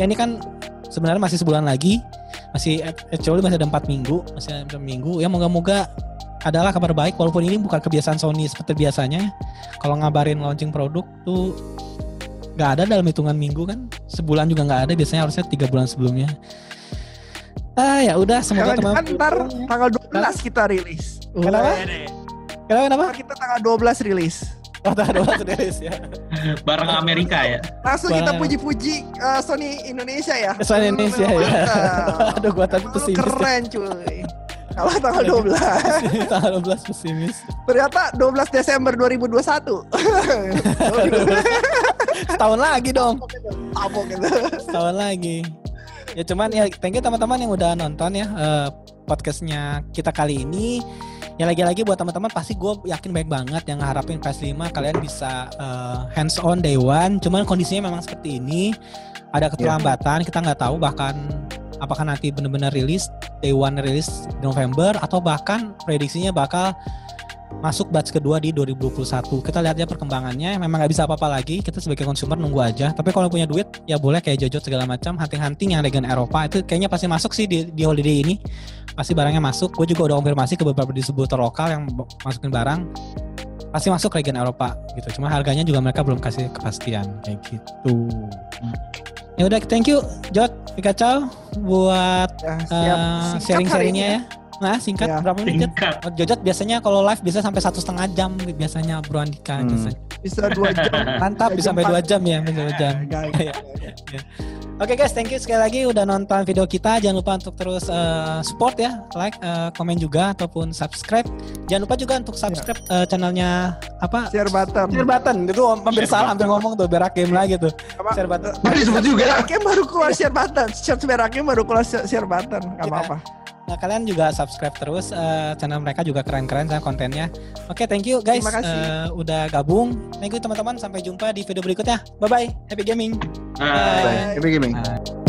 ya ini kan sebenarnya masih sebulan lagi. Masih actually masih ada 4 minggu, masih ada 4 minggu. Ya moga-moga adalah kabar baik walaupun ini bukan kebiasaan Sony seperti biasanya. Kalau ngabarin launching produk tuh nggak ada dalam hitungan minggu kan sebulan juga nggak ada biasanya harusnya tiga bulan sebelumnya ah ya udah semoga teman ntar tanggal 12 kita rilis. Kenapa? Wede. kenapa kenapa Ntar kita tanggal 12 rilis. oh tanggal 12 rilis ya Barang Amerika ya. Langsung kita puji-puji uh, Sony Indonesia ya. Sony Indonesia ya aduh gua tadi pesimis keren cuy. Kalau tanggal 12. tanggal 12 pesimis. Ternyata 12 Desember 2021. setahun lagi dong. Tabok gitu. setahun lagi. Ya cuman ya thank you teman-teman yang udah nonton ya eh, podcastnya kita kali ini. Ya lagi-lagi buat teman-teman pasti gue yakin baik banget yang ngeharapin PS5 kalian bisa eh, hands on day one. Cuman kondisinya memang seperti ini. Ada keterlambatan kita nggak tahu bahkan apakah nanti benar-benar rilis day one rilis November atau bahkan prediksinya bakal masuk batch kedua di 2021 kita lihat ya perkembangannya memang nggak bisa apa-apa lagi. Kita sebagai consumer nunggu aja. Tapi kalau punya duit ya boleh kayak Jojo segala macam. Hunting-hunting yang dengan Eropa itu kayaknya pasti masuk sih di, di holiday ini. Pasti barangnya masuk. Gue juga udah konfirmasi ke beberapa distributor lokal yang masukin barang. Pasti masuk region Eropa gitu. Cuma harganya juga mereka belum kasih kepastian kayak gitu ya udah thank you Jot Pikachu buat Ya, hari sharing-sharingnya ini ya nah singkat Ya. berapa menit Jot? Singkat. Oh, Jojot biasanya kalau live bisa sampai satu setengah jam biasanya Bro Andika Hmm. biasanya. Bisa 2 jam. Mantap Dua bisa sampai dua jam ya, sampai dua jam. Ya, Iya. ya, ya. Oke guys, thank you sekali lagi udah nonton video kita. Jangan lupa untuk terus eh, support ya, like, eh, komen juga ataupun subscribe. Jangan lupa juga untuk subscribe eh, channelnya apa? Share button. Share button. Itu hampir salah hampir ngomong tuh berak game lagi tuh. Apa? Share button. Tadi disebut juga. Beraknya baru keluar share button. Share beraknya baru keluar share button. Gak Iya. apa-apa. Nah, kalian juga subscribe terus eh, channel mereka juga keren-keren sama kontennya. Oke, thank you guys Terima kasih. eh, udah gabung. Thank you teman-teman. Sampai jumpa di video berikutnya. Bye bye. Happy gaming. Nah, Bye. Happy gaming. Bye.